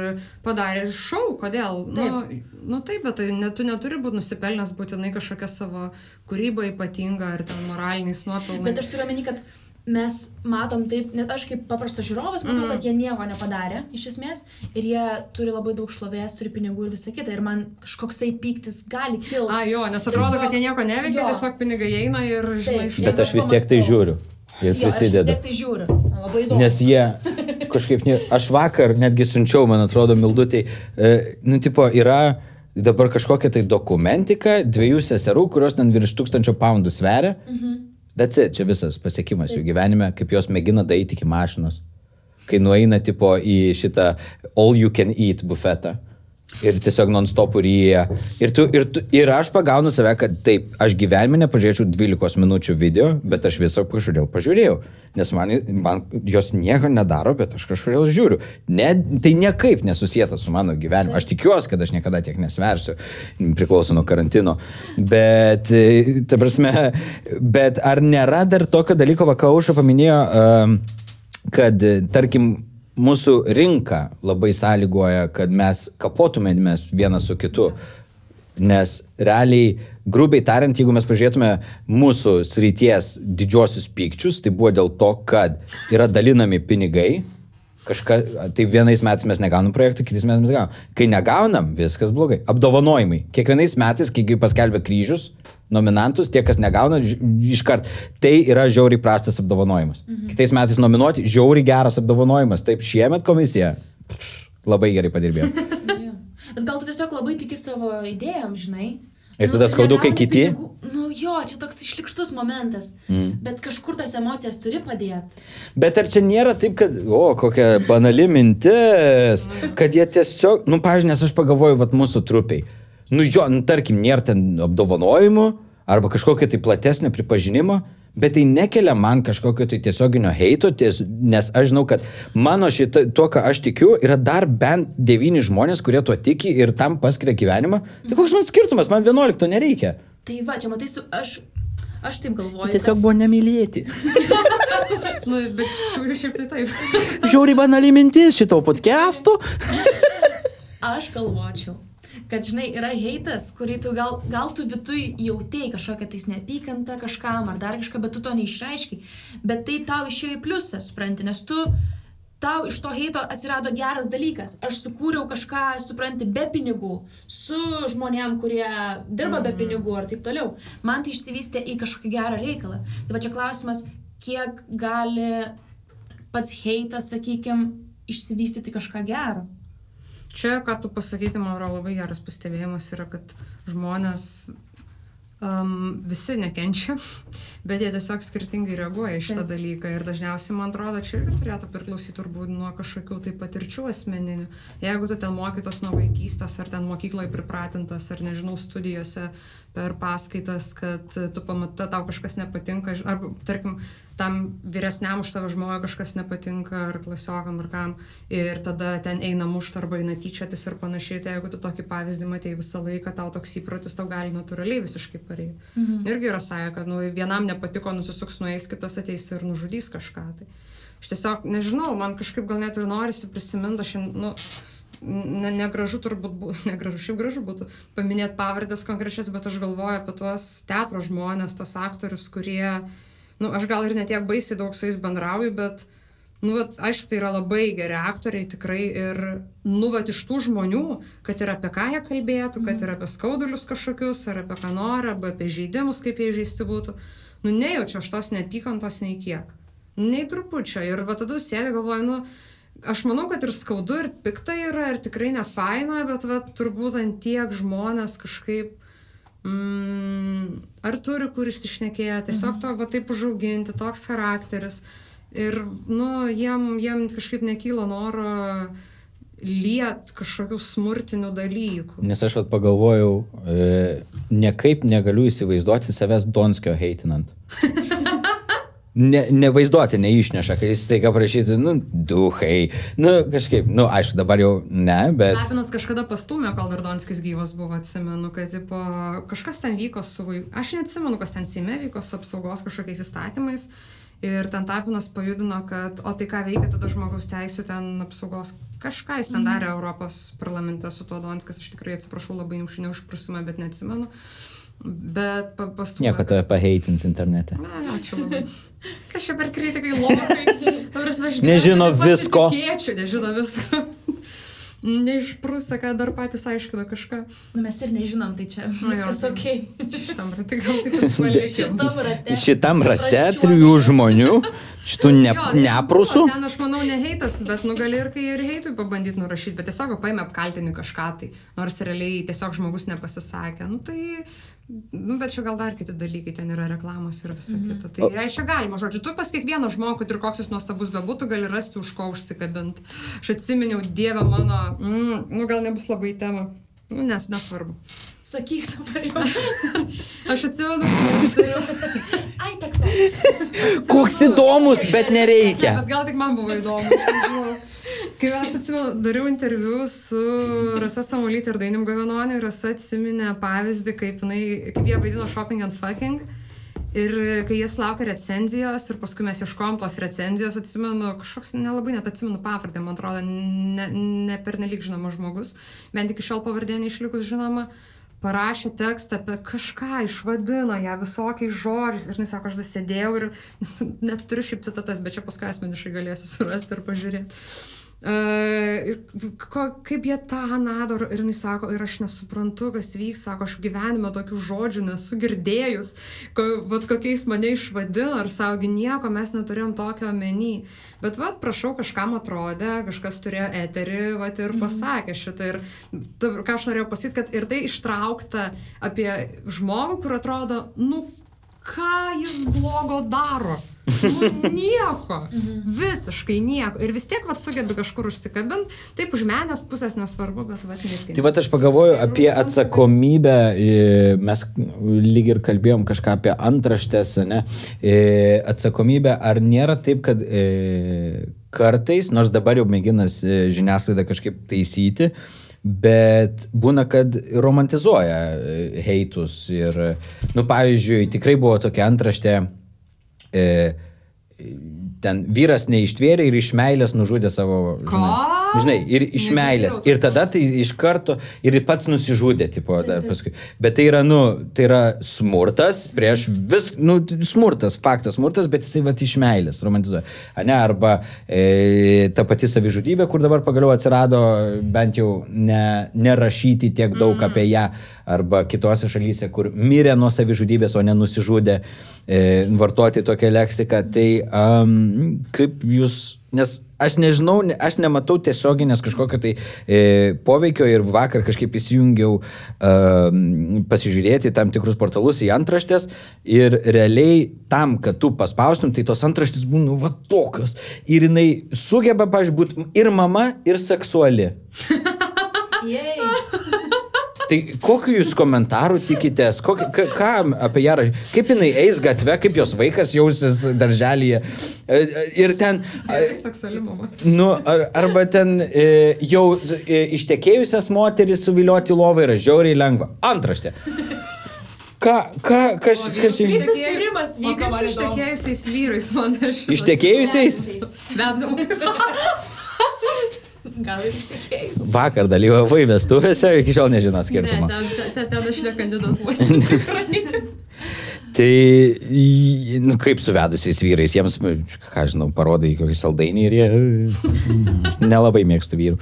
padarė šau, kodėl. Nu, nu taip, bet tai net, tu neturi būti nusipelnęs būtinai kažkokią savo kūrybą ypatingą ar ten moraliniais nuopelnais. Bet aš turiu omeny, kad mes matom taip, net aš kaip paprastas žiūrovas matau, mm. kad jie nieko nepadarė iš esmės ir jie turi labai daug šlovės, turi pinigų ir visa kita ir man kažkoksai pyktis gali kilti. A, jo, nes atrodo, kad jie nieko neveikia, Jo. tiesiog pinigai eina ir, žinai, Taip. iš... Bet aš vis tiek tai žiūriu ir Jo, aš vis prisidedu. tiek tai žiūriu. Labai įdomu. Nes jie kažkaip, ne, aš vakar netgi siunčiau, man atrodo, mildutai, e, nu, tipo, yra dabar kažkokia tai dokumentika dviejų seserų, kurios ten virš tūkstančio poundų sveria. Mhm. Bet čia visas pasiekimas jų gyvenime, kaip jos mėgina daryti iki mašinos. Kai nueina tipo į šitą all you can eat bufetą. Ir tiesiog non-stop ryja. Ir, tu, ir, tu, ir aš pagaunu save, kad taip, aš gyvenime nepažiūrėčiau 12 minučių video, bet aš visą kažkodėl pažiūrėjau. Nes man, man jos nieko nedaro, bet aš kažkodėl žiūriu. Ne, tai niekaip nesusijęta su mano gyvenimu. Aš tikiuosi, kad aš niekada tiek nesversiu, priklauso nuo karantino. Bet, e, ta prasme, bet ar nėra dar tokio dalyko, va, ką Aušra paminėjo, um, kad, e, tarkim, mūsų rinka labai sąlygoja, kad mes kapotumėmės vienas su kitu. Nes realiai, grubiai tariant, jeigu mes pažiūrėtume mūsų srities didžiosius pykčius, tai buvo dėl to, kad yra dalinami pinigai. Kažka, tai vienais metais mes negaunam projektų, kitais metais mes gaunam. Kai negaunam, viskas blogai. Apdovanojimai. Kiekvienais metais, kai paskelbė kryžius, nominantus, tie, kas negauna, iškart. Tai yra žiauriai prastas apdovanojimas. Mhm. Kitais metais nominuoti, žiauriai geras apdovanojimas. Taip, šiemet komisija pš, labai gerai padirbėjo. [laughs] Jo. Bet gal tu tiesiog labai tiki savo idėjom, žinai? Ir tada skaudu, kai kiti- Pinigų, nu jo, čia toks išlikštus momentas. Mm. Bet kažkur tas emocijas turi padėti. Bet ar čia nėra taip, kad, o, kokia banali mintis, kad jie tiesiog, nu, pažiūrėjau, nes aš pagalvoju, vat mūsų trupiai. Nu jo, nu, tarkim, nėra ten apdovanojimų arba kažkokio tai platesnio pripažinimo, bet tai nekelia man kažkokio tai tiesioginio heito, ties, nes aš žinau, kad mano šitą, tuo, ką aš tikiu, yra dar bent devyni žmonės, kurie tuo tiki ir tam paskiria gyvenimą. Tai koks man skirtumas, man 11 nereikia. Tai va, čia matai, su, aš, aš taip galvoju. Tiesiog buvo nemylėti. [laughs] Nu, bet žiūriu šiaip tai taip. Žiauriai banali mintis šito podcast'o. Aš galvočiau, kad, žinai, yra heitas, kurį tu gal, gal tu vidui jautėjai kažkokią tais neapykantą kažkam ar dar kažką, bet tu to neišreiškai. Bet tai tau išėjo į pliusą, supranti, nes tu, tau iš to heito atsirado geras dalykas. Aš sukūriau kažką, supranti, be pinigų, su žmonėm, kurie dirba be pinigų ar taip toliau. Man tai išsivystė į kažkokį gerą reikalą. Tai va čia klausimas, kiek gali pats heitas, sakykime, išsivystyti kažką gero. Čia, ką tu pasakyti, man yra labai geras pastebėjimas, yra, kad žmonės um, visi nekenčia, [laughs] bet jie tiesiog skirtingai reaguoja į šitą dalyką. Ir dažniausiai, man atrodo, čia irgi turėtų priklausyti turbūt nuo kažkokių tai patirčių asmeninių. Jeigu tu ten mokytos nuo vaikystės, ar ten mokykloje pripratintas, ar nežinau, studijose per paskaitas, kad tu pamatai, tau kažkas nepatinka, ar tarkim, tam vyresniam už tavo žmogų kažkas nepatinka, ar klasiokam, ar kam, ir tada ten eina mušti arba eina tyčiotis ir panašiai, tai jeigu tu tokį pavyzdį matai visą laiką, tau toks įprotis tau gali natūraliai visiškai pareiti. Mhm. Irgi yra sąja, kad nu, vienam nepatiko, nusisuks nueis, kitas ateis ir nužudys kažką. Tai. Aš tiesiog nežinau, man kažkaip gal net ir norisi prisiminti, aš, nu, ne, negražu turbūt būtų, [laughs] negražu, šiaip gražu būtų paminėti pavardės konkrečias, bet aš galvoju apie tuos teatro žmonės, tos aktorius, kurie, nu, aš gal ir netiek baisiai daug su jais bendrauju, bet, nu, vat, aišku, tai yra labai geri aktoriai tikrai ir, nu, vat, iš tų žmonių, kad ir apie ką jie kalbėtų, kad ir apie skaudulius kažkokius, ar apie ką nori, arba apie žaidimus, kaip jie žaisti būtų, nu, nejaučiu aš tos neapykantos nei kiek. Nei trupučio. Ir va tada sėdė galvoju, nu, aš manau, kad ir skaudu, ir pikta yra, ir tikrai ne faina, bet va, turbūt ant tiek žmonės kažkaip, mm, ar turi kur išsišnekėti, tiesiog to va taip užauginti, toks charakteris. Ir, nu, jiem, jiem kažkaip nekyla noro liet kažkokių smurtinių dalykų. Nes aš vat pagalvojau, e, niekaip negaliu įsivaizduoti savęs Donskio heitinant. [laughs] ne, nevaizduoti neišneša, kai jis taiga prašytų, nu, duhai, nu, kažkaip, nu, aišku, dabar jau ne, bet... Lapinas kažkada pastumė, kol dar Donskis gyvas buvo, atsimenu, kad tipo, kažkas ten vyko su vaiku. Aš neatsimenu, kas ten Seime vyko su apsaugos kažkokiais įstatymais. Ir ten Tapinas pajudino, kad, o tai ką veikia tada žmogaus teisų ten apsaugos. Kažką jis ten darė Europos parlamente su tuo Donskis, aš tikrai atsiprašau labai už neužprusimą, bet neatsimenu. Bet pa- pastumė. Nieko tave paheitins internete. Na, ačiū labai. [laughs] Kas čia per kritikai lokai? Nežino visko. [laughs] Kiečių, nežino visko. Neišprūsa, ką dar patys aiškina kažką. Nu, mes ir nežinom, tai čia Nu viskas tai- ok. Šitam ratai gal taip ir [laughs] palikim. Šitam rate. Rate trijų žmonių, šitų ne, Jo, neprusų. Ten aš manau ne heitas, bet nu gali ir kai ir heitui pabandyti nurašyti, bet tiesiog paėmė apkaltinį kažką tai, nors realiai tiesiog žmogus nepasisakė. Nu tai, nu bet čia gal dar kiti dalykai, ten yra reklamos ir visa kita. Tai reiškia galima, žodžiu, tu pas kiekvieną žmogų, kad ir koks jis nuostabus bebūtų, gali rasti už ko užsikabinti. Aš atsiminiau, dieve mano, mm, nu gal nebus labai į temą. Nu, nes nesvarbu. Sakyk dabar jau. [laughs] Aš atsimenu, [laughs] Ai, tak. Koks įdomus, bet Ne, nereikia. bet gal tik man buvo įdomu. Kai mes atsimenu, dariau interviu su Rasa Samuolytė ir Dainim Gavenoniu, ir Rasa atsiminė pavyzdį, kaip, jinai, kaip jie vaidino Shopping and Fucking. Ir kai jie sulaukė recenzijos ir paskui mes ieškojom tos recenzijos, atsimenu, kažkoks nelabai net atsimenu pavardę, man atrodo, ne, ne per nelik žinomas žmogus, bent iki šiol pavardė neišlikus žinoma, parašė tekstą apie kažką, išvadino ją visokiais žodžiais ir jis sako, aš dar sėdėjau ir [laughs] net turiu šiaip citatas, bet čia paskui asmeniškai galėsiu surasti ir pažiūrėti. Ko, kaip jie tą nadaro ir jis sako, ir aš nesuprantu, kas vyks, sako, aš gyvenime tokių žodžių nesu girdėjus, ko, vat kokiais mane išvadino, ar saugi nieko, mes neturėjom tokio omeny. Bet vad, prašau, kažkam atrodė, kažkas turėjo eterį, vad ir pasakė šitą. Ir ta, ką aš norėjau pasakyti, kad ir tai ištraukta apie žmogų, kur atrodo, nu ką jis blogo daro. Nu, [laughs] nieko. Visiškai nieko. Ir vis tiek, vad, sugebi kažkur užsikabinti. Taip, už menės pusės nesvarbu, bet, vad, netgi. Tai va aš pagalvoju apie atsakomybę, mes lyg ir kalbėjom kažką apie antraštės, ne? E, Atsakomybę, ar nėra taip, kad kartais, nors dabar jau mėginas žiniasklaida kažkaip taisyti, bet būna, kad romantizuoja e, heitus ir, nu, pavyzdžiui, tikrai buvo tokia antraštė, e, ten vyras neištvėrė ir iš meilės nužudė savo. Ką? Žinai, žinai ir iš Negirdėjau meilės. Ir tada tai iš karto ir pats nusižudė, tipo, dar paskui. Bet tai yra, nu, tai yra smurtas prieš vis, nu, smurtas, faktas smurtas, bet jisai va iš meilės romantizuoja. Ne, arba e, ta pati savižudybė, kur dabar pagaliau atsirado bent jau ne, nerašyti tiek daug mm. apie ją, arba kitose šalyse, kur mirė nuo savižudybės, o ne nusižudė, e, vartoti tokią leksiką. Tai um, kaip jūs, nes aš nežinau, ne- aš nematau tiesioginės kažkokio tai e, poveikio ir vakar kažkaip įsijungiau e, pasižiūrėti tam tikrus portalus į antraštės ir realiai tam, kad tu paspaustum, tai tos antraštės būna va tokios. Ir jinai sugeba, pažiūrėjau, būti ir mama, ir seksuali. Jei. Tai kokiu jūs komentarų tikitės, kokį, ką, ką apie ją rašyti, kaip jinai eis gatve, kaip jos vaikas jausis darželėje. E, e, Ir ten, nu, ar, arba ten e, jau e, ištekėjusias moteris suvilioti lovą yra žiauriai lengva. Antraštė. Ką, ką, kas, kas iš... O vyko, su ištekėjusiais vyrais man aš. Ištekėjusiais? Bet [laughs] Gal ir ištekėjus. Vakar dalyvavai vestuvėse, iki šiol nežino Ne, skirtumo. ten, ten, aš nekandidatuosiu. [laughs] Tai, nu, kaip su vedusiais vyrais, jiems, ką žinau, parodai kokį saldainį ir jie [laughs] nelabai mėgstų vyrų.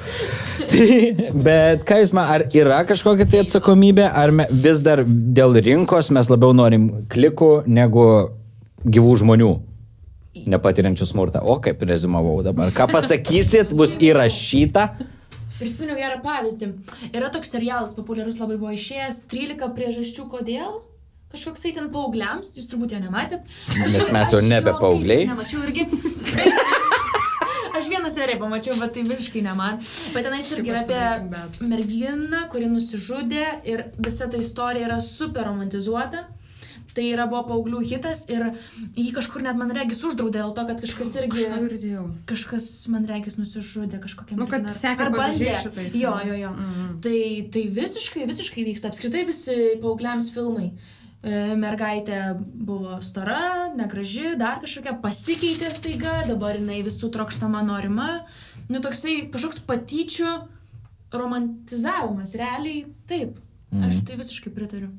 Tai, bet ką jūs man, ar yra kažkokia tai atsakomybė, ar me, vis dar dėl rinkos mes labiau norim klikų negu gyvų žmonių? Nepatiriančių smurtą. O kaip rezumavau dabar. Ką pasakysit, bus įrašyta. Prisiminiau gerą pavyzdį. Yra toks serialas populiarus labai buvo išėjęs 13 priežasčių, kodėl. Kažkoksai ten paaugliams, jūs turbūt jo nematėt. Aš- Nes mes jau nebe paaugliai. Nemačiau irgi. [laughs] Aš vieną seriją pamačiau, bet tai visiškai ne man. Bet tenais irgi yra apie merginą, kuri nusižudė ir visa ta istorija yra super romantizuota. Tai yra buvo paauglių hitas ir jį kažkur net man regis uždraudė dėl to, kad kažkas irgi... Kažką. Kažkas, man regis, nusižudė kažkokia Nu, kad sekė Ar bandė. šitais, Jo, jo. jo, jo. Tai, tai visiškai, visiškai vyksta. Apskritai visi paaugliams filmai. E, Mergaitė buvo stora, negraži, dar kažkokia pasikeitė staiga, dabar jinai visų trokštama norima. Nu, toksai kažkoks patyčių romantizavimas, realiai taip. Aš tai visiškai pritariu.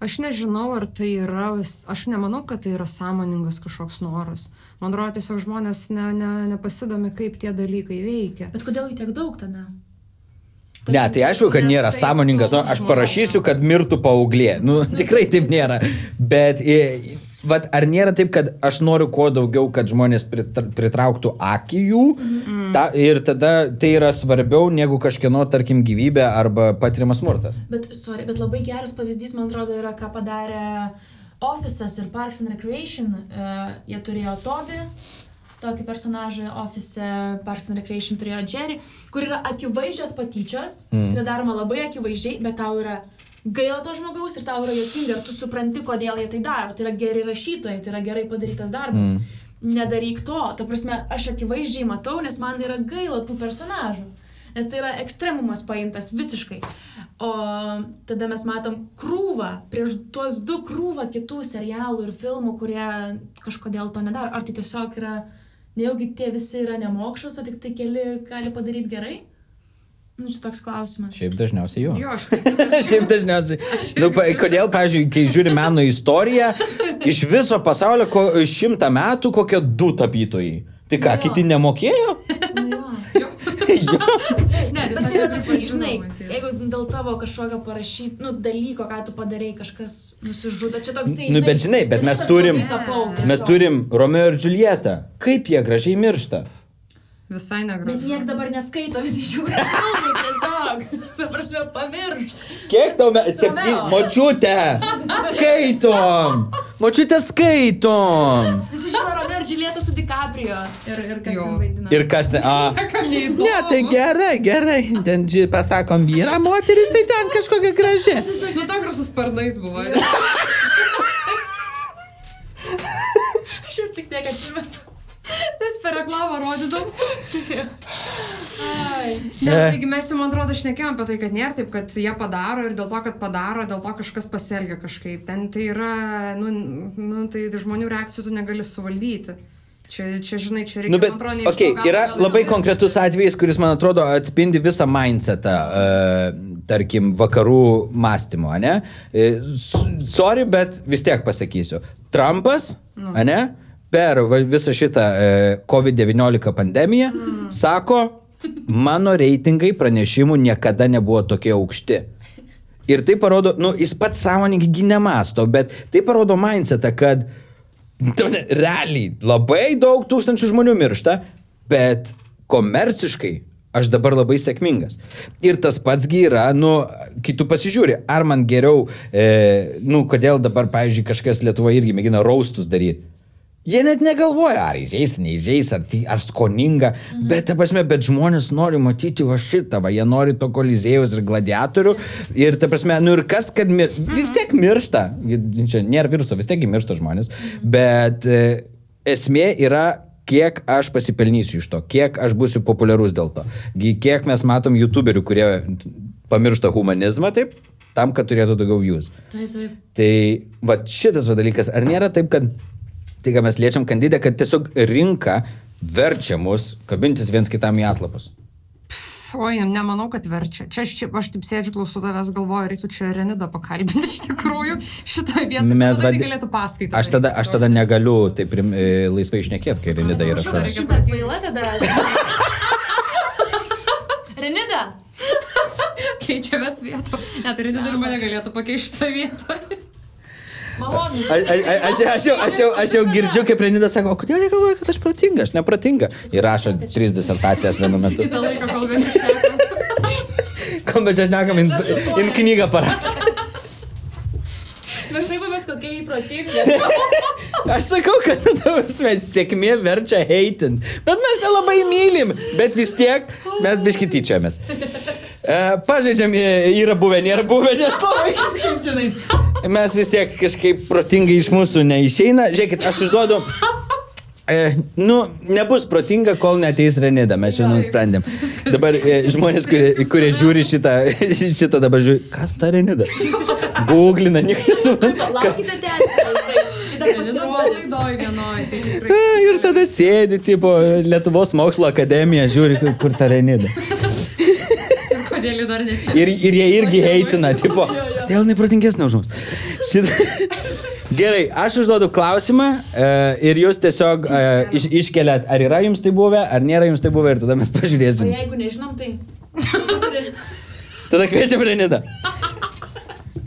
Aš nežinau, ar tai yra, aš nemanau, kad tai yra sąmoningas kažkoks noras. Man atrodo, tiesiog žmonės ne, ne, nepasidomi, kaip tie dalykai veikia. Bet kodėl jų tiek daug tada? Ne, tai aišku, kad nėra tai sąmoningas, nu, aš parašysiu, kad mirtų paauglė. Nu, [laughs] tikrai taip nėra. Bet, vat, ar nėra taip, kad aš noriu kuo daugiau, kad žmonės pritr- pritrauktų akį jų Mhm. ta, ir tada tai yra svarbiau negu kažkieno, tarkim, gyvybė arba patiriamas smurtas. Bet, sorry, bet labai geras pavyzdys, man atrodo, yra, ką padarė Office'as ir Parks and Recreation. Uh, jie turėjo Toby, tokį personažą, Office Parks and Recreation turėjo Jerry, kur yra akivaizdžios patyčios, mm. yra daroma labai akivaizdžiai, bet tau yra gaila to žmogaus ir tau yra jokinga tu supranti, kodėl jie tai daro. Tai yra geri rašytojai, tai yra gerai padarytas darbas. Mm. Nedaryk to. Ta prasme, aš akivaizdžiai matau, nes man yra gaila tų personažų. Nes tai yra ekstremumas paimtas visiškai. O tada mes matom krūvą, prieš tuos du krūvą kitų serialų ir filmų, kurie kažkodėl to nedaro. Ar tai tiesiog yra, nejaugi tie visi yra nemokšus, o tik tai keli gali padaryti gerai? Nu, čia toks klausimas. Šiaip dažniausiai jo. Jo, aš [laughs] taip. Šiaip dažniausiai. Nu, pa, kodėl, pavyzdžiui, kai žiūri meno istoriją, iš viso pasaulio ko, šimtą metų kokie du tapytojai. Tai ką, Jo. kiti nemokėjo? Nu, jo. [laughs] jo. Ne, Bet čia yra toksai, žinai, jeigu dėl tavo kažkokio parašyt, nu, dalyko, ką tu padarai, kažkas nusižudo, čia toksai. Nu, bet žinai, bet mes turim, mes turim Romeo ir Julietą. Kaip jie gražiai miršta? Visai Bet negražu. niekas dabar neskaito, visi žiūri filmus tiesiog. [laughs] Ta prasme, pamirš. Kiek tau mes... Romeo. Septy... Močiutė! Skaitom! Močiutė skaitom! Visi žino Romeo ir Julieta su DiCaprio. Ir, ir kas Jo. ten vaidina. Ir kas ten... A. [laughs] Ne, tai gerai, gerai. Ten pasakom vyrą, moteris, tai ten kažkokia graži. Nu, ta gražus sparnais buvo. [laughs] Aš ir tik tiek atsimenu. Vis per reklamą rodydom. Ai. Ne, Ne. taigi mes jau, man atrodo, šnekėjom apie tai, kad nėra taip, kad jie padaro ir dėl to, kad padaro, dėl to kažkas pasielgia kažkaip. Ten tai yra, nu, nu tai žmonių reakcijų tu negali suvaldyti. Čia, čia žinai, čia reikia, Nu, bet, man atrodo, okay, galo yra gal- labai konkretus atvejis, kuris, man atrodo, atspindi visą mindsetą, uh, tarkim, vakarų mąstymo, ne? E, Sorry, bet vis tiek pasakysiu. Trumpas, Nu. ne? Per visą šitą uh, COVID-19 pandemiją sako, mano reitingai pranešimų niekada nebuvo tokie aukšti. Ir tai parodo, nu, jis pats sąmoningai nemasto, bet tai parodo mindsetą, kad ta prasme, realiai labai daug tūkstančių žmonių miršta, bet komerciškai aš dabar labai sėkmingas. Ir tas patsgi yra, nu, kai tu pasižiūri, ar man geriau, e, nu, kodėl dabar, pavyzdžiui, kažkas Lietuvoje irgi mėgina raustus daryti. Jie net negalvoja, ar įžeis, neįžeis, ar, tai, ar skoninga, mhm. bet, ta prasme, bet žmonės nori matyti va šitą, va, jie nori to kolizėjus ir gladiatorių. Ir, ta prasme, nu ir kas, kad mir... vis tiek miršta, čia nėra viruso, vis tiek miršta žmonės, bet e, esmė yra kiek aš pasipelnysiu iš to, kiek aš būsiu populiarus dėl to. Kiek mes matom youtuberių, kurie pamiršta humanizmą, taip, tam, kad turėtų daugiau views. Taip, taip. Tai va šitas va dalykas, ar nėra taip, kad tai, ką mes liečiam kandidę, kad tiesiog rinka verčia mus kabintis viens kitam į atlapus. Oi, nemanau, kad verčia. Čia aš, čia, aš taip sėdžiu, klausau tavęs, galvoju, reiktų čia Renidą pakalbinti [laughs] iš tikrųjų šitoje vietoje. Mes tada vadi- vadi... galėtų paskaitą. Aš tada, aš tada negaliu taip rim, e, laisvai išnekėti, kai Renida yra šalia. aš super kvaila tada. [laughs] Renida, Keičiamės vietą. Net Renida ir mane galėtų pakeisti šitą vietą. Malonu. Aš, aš, jau, aš, jau, aš jau girdžiu, kaip Renida sako, o kodėl jie galvoja, kad aš protinga, aš neprotinga. Ir rašo tris disertacijas vienu metu. Kitą laiką, kol vieni šneka. Kom, bet aš nekam, in, in knygą parašė. Mes šaipomės kokia įprotinga. Aš sakau, kad ta prasme, sėkmė verčia heitin. Bet mes ją labai mylim. Bet vis tiek mes biški tyčiamės. E, pažaidžiam, e, yra buvę, nėra buvę, nes labai kaip čionais. Mes vis tiek kažkaip protingai iš mūsų neišeina. Žiūrėkit, aš išduodu. E, nu, nebus protinga, kol neteis Renida, mes šiandien nusprendėm. Dabar e, žmonės, kurie, kurie žiūri šitą, šitą dabar žiūri, kas ta Renida? Googlina, niekas nesupranta. Laukite. Ir vienoj, tai E. Ir tada sėdi, tipo, Lietuvos mokslo akademija, žiūri, kur- kur ta Renida. Kodėl ji dar ne čia? Ir, ir jie irgi heitina, tipo, dėl neprotingesnė už mus. Šit... [laughs] Gerai, aš užduodu klausimą e, ir jūs tiesiog e, iš, iškeliat, ar yra jums tai buvę, ar nėra jums tai buvę ir tada mes O pažiūrėsim. jeigu nežinom, tai... [laughs] Tada kviečiam Renidą.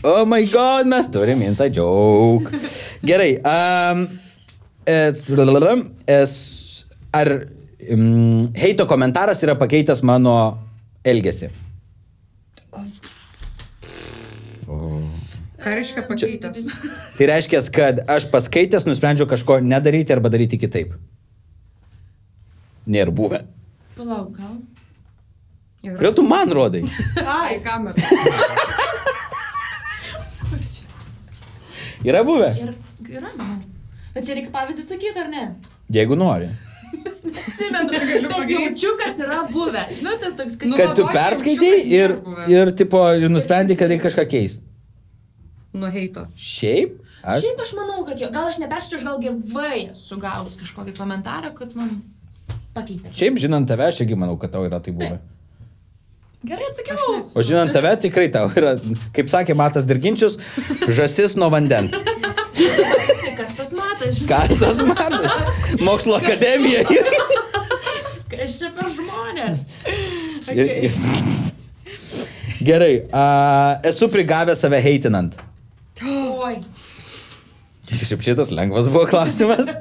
Oh my god, mes turim inside joke. Gerai, um, es, es, ar um, heito komentaras yra pakeitęs mano elgesį? Ką reiškia pakeitęs? Tai reiškia, kad aš paskaitęs nusprendžiau kažko nedaryti arba daryti kitaip. Nėra buvę. Palauk, gal. Kodėl tu man rodai? [laughs] Ai, kamerą. [laughs] Yra buvę. Ir yra, manau. Bet čia reiks pavyzdį sakyti, ar ne? Jeigu nori. Atsimenu, [laughs] bet jaučiu, kad yra buvę. Žinau, tas toks, kad... Nu, Kad tu perskaitai ir, ir, tipo, ir nusprendai, kad reikia kažką keisti. Nuo heito. Šiaip? Aš? Šiaip aš manau, kad jo, gal aš neperščiau, aš gal gyvai esu gavus kažkokį komentarą, kad man pakeitė. Šiaip žinant tave, aš irgi manau, kad tau yra tai buvę. Gerai atsakiau. O žinant tave, tikrai tau yra, kaip sakė Matas Dirginčius, žasis nuo vandens. Kas tas matas? Kas tas Matas? Mokslo akademija. Kas čia per žmonės? Okay. Gerai, a, esu prigavęs save heitinant. Oi. Šiaip šitas lengvas buvo klausimas.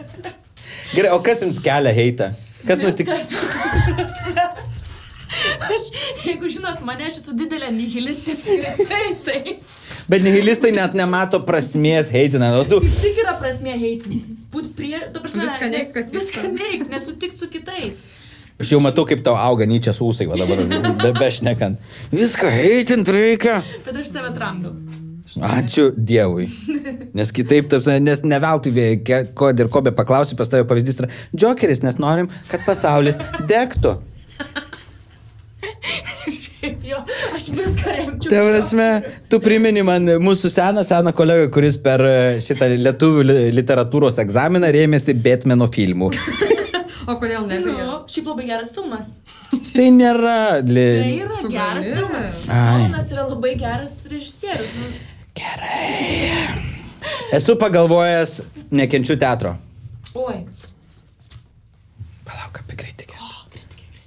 Gerai, o kas jums kelia heitą? Kas nutik? Viskas. Aš, jeigu žinot, mane aš esu didelė nihilistė apskritai, tai Bet nihilistai net nemato prasmės heitinant. O tu... kaip tik yra prasmė heitinti. Būt prie, prasme, Viską nes- kas. Viską neigt, nesutikti su kitais. Aš jau matau, kaip tau auga nyčia sūsai, va dabar be, bešnekant. Viską heitint reikia. Bet aš save tramdau. Ačiū Dievui. Nes kitaip, taps, nes ne veltui, vė- ke- ko ir ko be paklausiu, pas tavę pavyzdys yra Džokeris, nes norim, kad pasaulis degtų. Jo, aš viską remčiau. Tai prasme, tu primeni man mūsų seną, seną kolegą, kuris per e, šitą lietuvių li- literatūros egzaminą rėmėsi Batmano filmų. O kodėl ne? Nu, beje? šiaip labai geras filmas. Tai nėra. Li... Tai yra geras filmas. Ai. Nolanas yra labai geras režisierius. Nu, Gerai. Esu pagalvojęs, nekenčiu teatro. oi. Palauk, apie kritikę.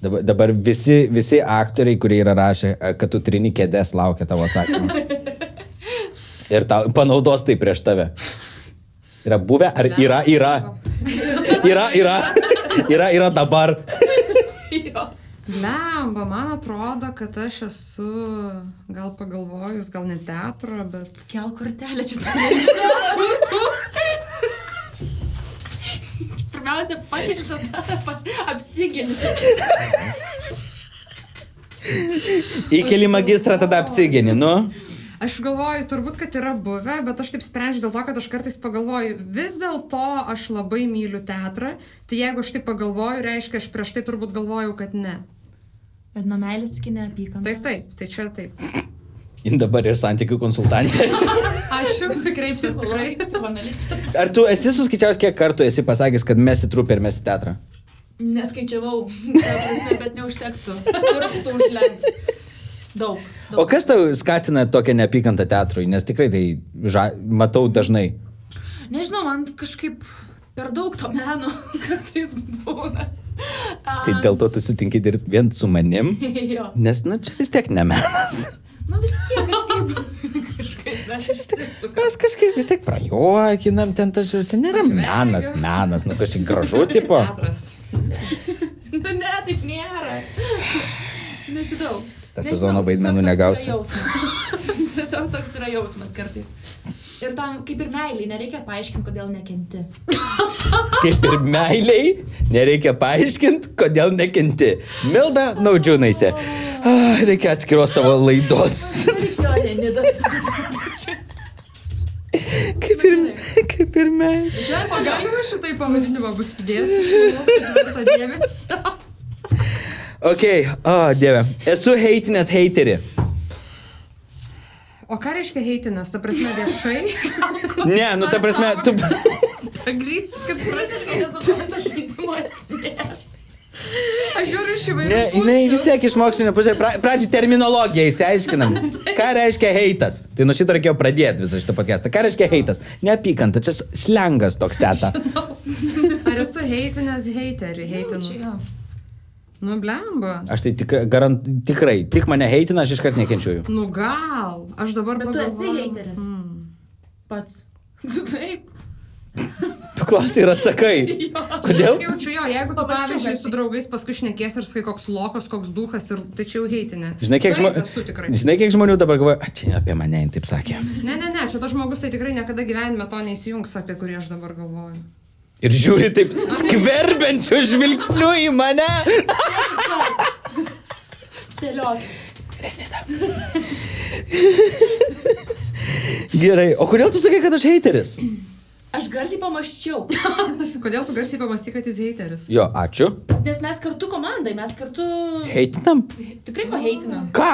Dabar, dabar visi, visi aktoriai, kurie yra rašę, e, kad tu trini kėdės, laukia tavo atsakymą. [laughs] Ir tau panaudos tai prieš tave. Yra buvę, ar yra, yra. [laughs] Yra, yra. [laughs] Yra, yra dabar. Lemba, man atrodo, kad aš esu, gal pagalvojus, gal ne teatro, bet... Kel kortelę čia turi. [laughs] Pirmiausia, pakeičiu tada pats apsigini. Įkeli magistrą, tada apsigini, nu. Aš galvoju, turbūt, kad yra buvę, bet aš taip sprendžiu dėl to, kad aš kartais pagalvoju, vis dėlto aš labai myliu teatrą, tai jeigu aš taip pagalvoju, reiškia, aš prieš tai turbūt galvojau, kad ne. Bet nuo meilės iki neapykantos. Taip, taip, tai čia taip. [laughs] Jin dabar ir santykių konsultantė. [laughs] Ačiū, kreipsiuos tikrai. Ar tu esi suskaičiavęs, kiek kartų esi pasakęs, kad mes į trupę ir mes į teatrą? Neskaičiavau, prasme, bet neužtektų. Pirktų užlenkti. Daug. O kas tau skatina tokią neapykantą teatrui? Nes tikrai tai ža... matau dažnai. Nežinau, man kažkaip per daug to meno [laughs] kartais būna. Tai dėl to tu sutinki dirbti vien su manim? [laughs] Jo. Nes, nu, čia vis tiek ne menas. [laughs] Nu vis tiek kažkaip. kažkaip aš išsisuku. Mes kažkaip vis tiek prajuokinam ten tas, čia nėra menas, menas, nu kažkaip gražu, tipo. Teatras. Nu ne, taip nėra. [sighs] Nežinau. Ta Nežinau, sezono vaidmenų negausi. [laughs] Tiesiog toks yra jausmas kartais. Ir tam, kaip ir meiliai, nereikia paaiškinti, kodėl nekenti. [laughs] Kaip ir meiliai, nereikia paaiškinti, kodėl nekenti. Milda Naudžiūnaitė. Ah, reikia atskiros tavo laidos. Kaip ir, kaip ir meilė. O galima šitai pavadinimą bus sudėti? Dėmesio. Ok, o oh, dieve. Esu heitinės heiterį. O ką reiškia heitinas? Ta prasme viešai? [laughs] Ne, nu ta prasme, tu... Pagrys, kad Visiškai nesuprantu žaidimo esmės. aš žiūriu iš įvairių. Ne, jinai vis tiek iš mokslinio pusės. Pra, pradžiai terminologiją įsiaiškinam. [laughs] Ką reiškia heitas? Tai nuo šito reikėjo pradėti visą šitą pakestą. Ką reiškia heitas? Neapykanta, čia slengas toks teta. Ar esu heitinęs heiterį, heitinus? jo. Nu, blemba. Aš tai tik, garant, tikrai, tik mane heitina, aš iškart nekenčiu jų. Nu, gal. Aš dabar Bet tu esi pagalvojau. hateris. Pats. Tu [laughs] taip. Tu klausai ir atsakai. [laughs] Kodėl? Jaučiu jo, jeigu tu pavyzdžiui su draugais paskui šnekės ir sakai koks lokas, koks duhas ir tai čia jau heitinė. Žinai, kiek, Taip, žmo... Žinai, kiek žmonių dabar galvoja, "A, čia apie mane jin taip sakė. Ne, ne, ne, šitas žmogus tai tikrai niekada gyvenime to neįsijungs, apie kurį aš dabar galvoju. Ir žiūri taip skverbiančių žvilgsnių į mane. Spėliok. Gerai, o kodėl tu sakai, kad aš heiteris? Aš garsiai pamaščiau. [laughs] Kodėl tu garsiai pamastyk, kad jis heiteris? Jo, ačiū. Nes mes kartu komandai, mes kartu Heitinam? tikrai paheitinam. Ką?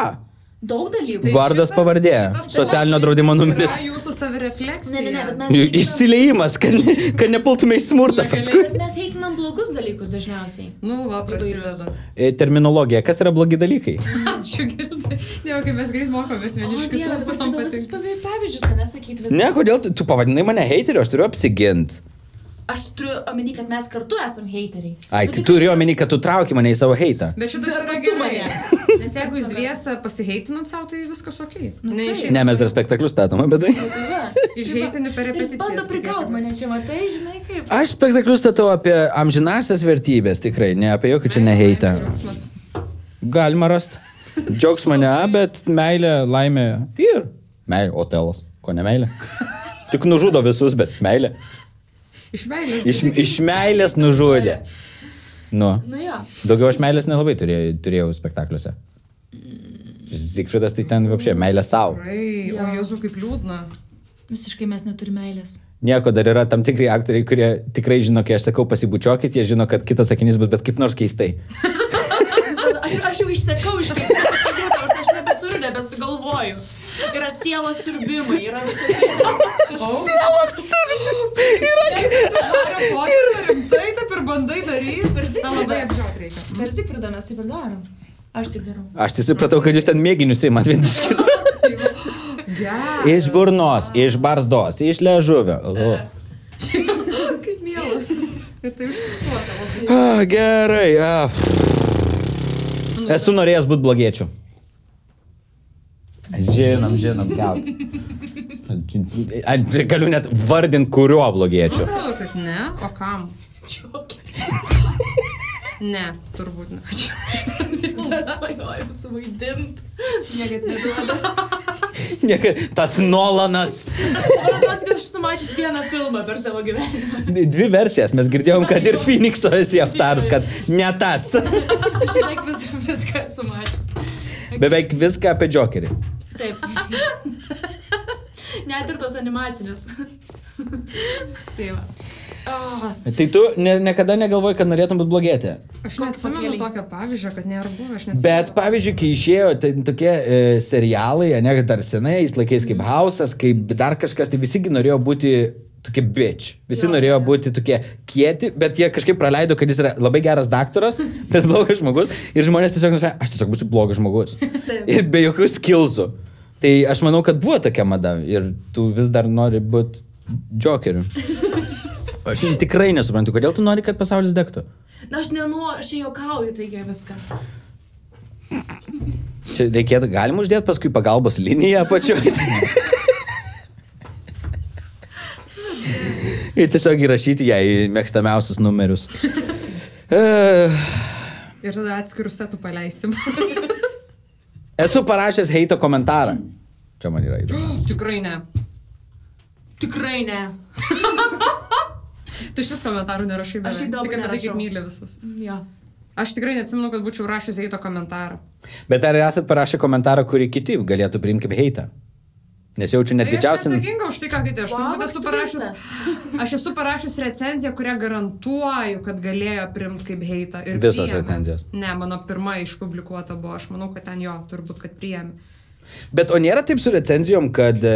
Daug dalykų. Tai Vardas, šitas- pavardė, šitas socialinio draudimo numeris. Jūsų savirefleksija. Ne, ne, ne, bet mes Išsileimas, kad, ne- kad nepultumai į smurtą paskui. Bet mes heitinam blogus dalykus dažniausiai. Nu, va, prasideda. E, Terminologija, kas yra blogi dalykai? [laughs] Ačiū, girdai. Ne, kai mes greit mokomės vieni iš kitų. dabar čia visus pavyzdžius, nesakyti visą. Ne, kodėl tu, tu pavadinai mane heiteriu, aš turiu apsiginti. Aš turiu omeny, kad mes kartu esam heiteriai. Ai, Nu, tai turiu omeny, kad tu trauki mane į savo heitą. Bet šitas yra tu gerai. [laughs] Nes jeigu jūs dviese pasiheitinat savo, tai viskas ok. Nu, ne, taip. iš Ne, mes dar spektaklius statome, bet tai. Tai. [laughs] Išheitini per Jis bando repeticijas. prikaut mane čia, matai, žinai kaip. Aš spektaklius statau apie amžinasias vertybės, tikrai, ne apie jokį čia neheitą. Galima rasti. Džiaugsmą ne, bet meilė, laimė ir meilė, otelas. Ko ne meilė? Tik nužudo visus, bet meilė. Iš meilės. Iš, iš meilės nužudė. Nu, Nu jo. daugiau aš meilės nelabai turėjau, turėjau spektakliuose. Zigfridas tai ten apšė, meilė savo. Tikrai, o Jėzu kaip liūdna. Visiškai mes neturime meilės. Nieko, dar yra tam tikri aktoriai, kurie tikrai žino, kai aš sakau pasibučiuokit, jie žino, kad kitas sakinys bus bet kaip nors keistai. [laughs] Aš, aš jau išsekau iš keistų atsiliepimų, aš nebeturiu, nebesugalvoju. Yra sielos sirbimai, yra visokie. Sielos Hario Poterio rimtai taip ir bandai daryti. Per Zigfridą mes taip ir darom. Aš taip darau. Aš tai supratau, kad jūs ten mėginius įmat vienas iš kito. Gerai. Iš burnos, iš barzdos, iš ležuvio. [laughs] Kaip miela. Ir tai užfiksuota labai. Ah, gerai. Ah. Esu norėjęs būti blogiečiu. Žinom, žinom, gal. Galiu net vardinti, kuriuo blogiečiu. Atrodo, kad ne, o kam? Ne, turbūt ne. Visada [laughs] svajojam suvaidint. Niekad neduoda. [laughs] Nieka, tas Nolanas. Man atrodo, kad aš esu matęs vieną filmą per savo gyvenimą. Dvi versijas. Mes girdėjom, kad ir Phoenixo esi aptarus, kad ne tas. [laughs] Aš beveik vis, viską esu matęs. Beveik viską apie Jokerį. Taip. Net ir tos animacinius. tai va. Oh, Tai tu ne, niekada negalvoji, kad norėtum būti blogietė. Aš neatsimenu tokio pavyzdžio, kad nėra buvę. Bet pavyzdžiui, kai išėjo tai, tokie e, serialai, ne, dar senais laikais kaip Hausas, kaip dar kažkas, tai visigi norėjo būti tokie bitch. Visi Jo, norėjo jo. būti tokie kieti, bet jie kažkaip praleido, kad jis yra labai geras daktaras, [laughs] bet blogas žmogus. Ir žmonės tiesiog nusprendė, aš tiesiog būsiu blogas žmogus. [laughs] ir be jokių skilsų. Tai aš manau, kad buvo tokia mada ir tu vis dar nori būti jokeriu. [laughs] Aš tikrai nesuprantu, kodėl tu nori, kad pasaulis degtų. na aš nenoriu, aš juokauju, taigi viską. Čia reikėtų, galim uždėti paskui pagalbos liniją apačioje. Ir tiesiog įrašyti ją į mėgstamiausius numerius. E, Ir tada atskirų setų paleisim. Esu parašęs heito komentarą. Čia man yra įdomu. [gasps] Tikrai ne. Tikrai ne. [laughs] Tu iš vis komentarų nerašai, bet Aš šiaip daug tik apie tai, kaip myli visus. Jo. Aš tikrai neatsimenu, kad būčiau rašęs eito komentarą. Bet ar esat parašę komentarą, kurį kiti galėtų priimti kaip heitą? Nes jaučiu net Tai aš didžiausią... neatsakinga už tai, ką kiti. Aš koks esu parašius. tvistas. [laughs] Aš esu parašius recenziją, kurią garantuoju, kad galėjo primti kaip heitą. ir Visos priėmė. recenzijos. Ne, mano pirma išpublikuota buvo. Aš manau, kad ten jo, turbūt, kad priėmė. Bet o nėra taip su recenzijom, kad e,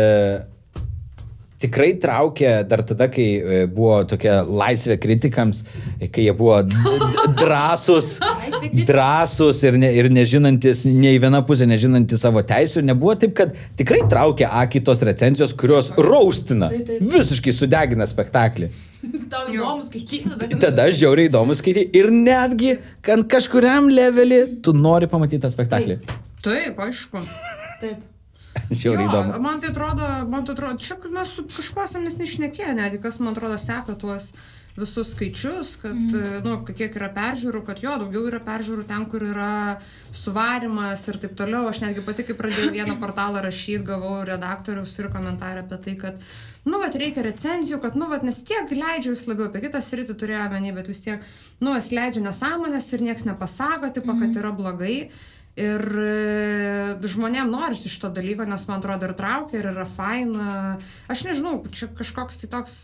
tikrai traukė dar tada, kai e, buvo tokia laisvė kritikams, kai jie buvo drąsus, [laughs] drąsus ir, ne, ir nežinantis, nei viena pusė nežinantis savo teisų. Nebuvo taip, kad tikrai traukė akį tos recenzijos, kurios raustina, Taip, taip. visiškai sudegina spektaklį. [laughs] Tau įdomu skaityti tada. Tada žiauriai įdomu skaityti ir netgi, kad kažkuriam levelį tu nori pamatyti tą spektaklį. Taip, aišku. Taip. [laughs] Žiauriai įdomu. man tai atrodo, man tai atrodo, čia mes su kažkuo esame nes neišnekėję, netgi kas man atrodo seka tuos visus skaičius, kad, mm. nu, kiek yra peržiūrų, kad jo, daugiau yra peržiūrų ten, kur yra suvarimas ir taip toliau. Aš netgi pati, kai pradėjau vieną [laughs] portalą rašyti, gavau redaktoriaus ir komentarą apie tai, kad, nu, vat reikia recenzijų, kad, nu, vat nes tiek leidžia jūs labiau apie kitą sritį turėjo menį, bet vis tiek, nu, jis leidžia nesąmonės ir niekas nepasako, tipo, kad yra blogai. Ir e, žmonėm norisi šito dalyko, nes man atrodo ir traukia, ir yra faina. Aš nežinau, čia kažkoks tai toks...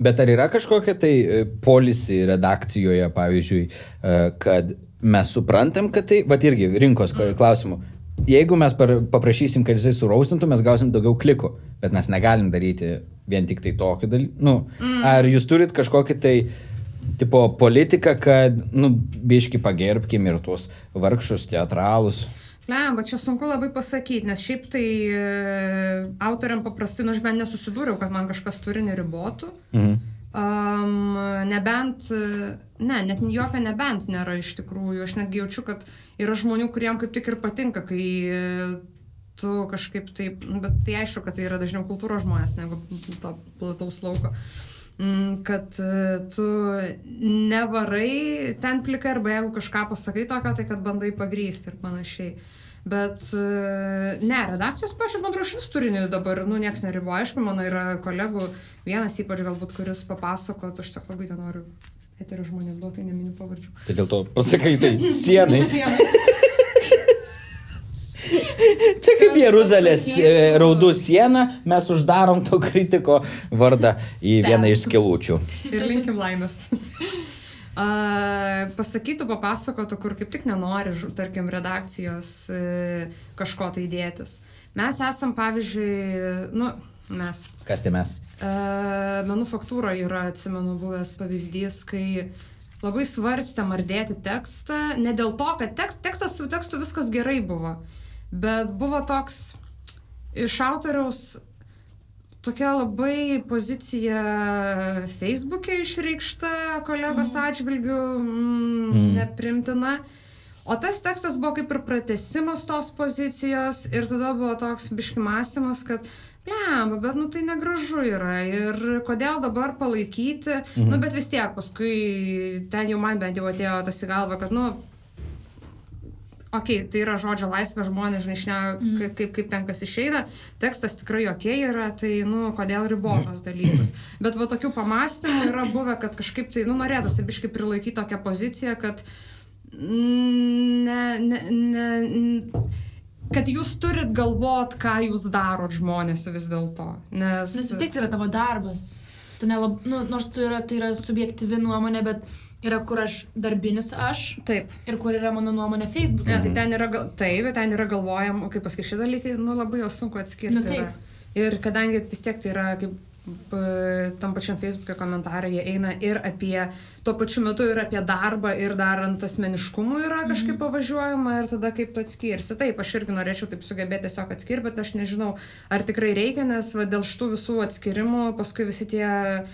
Bet ar yra kažkokia tai e, policy redakcijoje, pavyzdžiui, e, kad mes suprantam, kad tai, bet irgi rinkos ko- klausimų. Jeigu mes paprašysim, kad jisai suraustintų, mes gausim daugiau klikų, bet mes negalim daryti vien tik tai tokį dalyką. Nu, mm. Ar jūs turit kažkokį tai tipo politiką, kad, nu, biški pagerbkim ir tuos vargšus teatralus? Lemba, čia sunku labai pasakyti, nes šiaip tai e, autoriam paprastai, nu aš bent nesusidūriau, kad man kažkas turi neribotų. Mhm. Um, nebent, e, ne, net jokio nebent nėra iš tikrųjų. Aš netgi jaučiu, kad yra žmonių, kuriem kaip tik ir patinka, kai e, tu kažkaip taip, nu, bet tai aišku, kad tai yra dažniau kultūros žmonės negu to plataus lauko. Mm, Kad e, tu nevarai ten plikai arba jeigu kažką pasakai tokio, tai kad bandai pagrysti ir panašiai. Bet e, ne, redakcijos pačiu, man atrodo, šis turinį dabar, nu, nieks neribo. Aišku, mano yra kolegų, vienas ypač galbūt, kuris papasako, aš tik labai nenoriu eterio žmonėm duoti, neminiu pavardžių. Tai dėl to pasakai tai sienai. [laughs] Čia kaip Jeruzalės e, raudų siena, mes uždarom to kritiko vardą į vieną iš skilučių. Ir linkim laimės. A, pasakytų, papasakotų, kur kaip tik nenori, tarkim, redakcijos e, kažko tai dėtis. Mes esam, pavyzdžiui, nu, mes. Kas tai mes? E, manufaktūra yra, atsimenu, buvęs pavyzdys, kai labai svarstėm ar dėti tekstą, ne dėl to, kad tekst, tekstas su tekstu viskas gerai buvo, bet buvo toks iš autoriaus tokia labai pozicija Facebook'e išreikšta kolegos atžvilgių mm, neprimtina. O tas tekstas buvo kaip ir pratesimas tos pozicijos ir tada buvo toks biškimastymas, kad Blemba, bet nu tai negražu yra ir kodėl dabar palaikyti, mhm. nu bet vis tiek paskui ten jau man bent jau atėjo tas į galvą, kad nu Ok, tai yra žodžio laisvė, žmonės, žinai, šne, kaip, kaip, kaip ten kas išeina, tekstas tikrai ok yra, tai, nu, kodėl ribotas dalykas. Bet va tokių pamastymų yra buvę, kad kažkaip tai, nu, norėtųsi biškai prilaikyti tokią poziciją, kad ne, ne, ne, n- kad jūs turit galvot, ką jūs darot žmonės vis dėlto. Nes... Nes vis tiek tai yra tavo darbas. Tu nelab, nu, nors tu yra, tai yra subjektyvi nuomonė, bet yra kur aš darbinis aš Taip. ir kur yra mano nuomonė Facebook'e. Ne, tai ten yra, taip, ten yra galvojama, kaip pasakyti, šie dalykai, nu, labai jos sunku atskirti. Nu, taip. yra. Ir kadangi vis tiek tai yra, kaip tam pačiam Facebook'e komentarai, jie eina ir apie, tuo pačiu metu ir apie darbą, ir dar ant asmeniškumų yra kažkaip Mhm. pavažiuojama ir tada kaip tu atskirsi. Taip, aš irgi norėčiau taip sugebėti tiesiog atskirti, bet aš nežinau, ar tikrai reikia, nes va, dėl šitų visų atskirimų paskui visi tie at-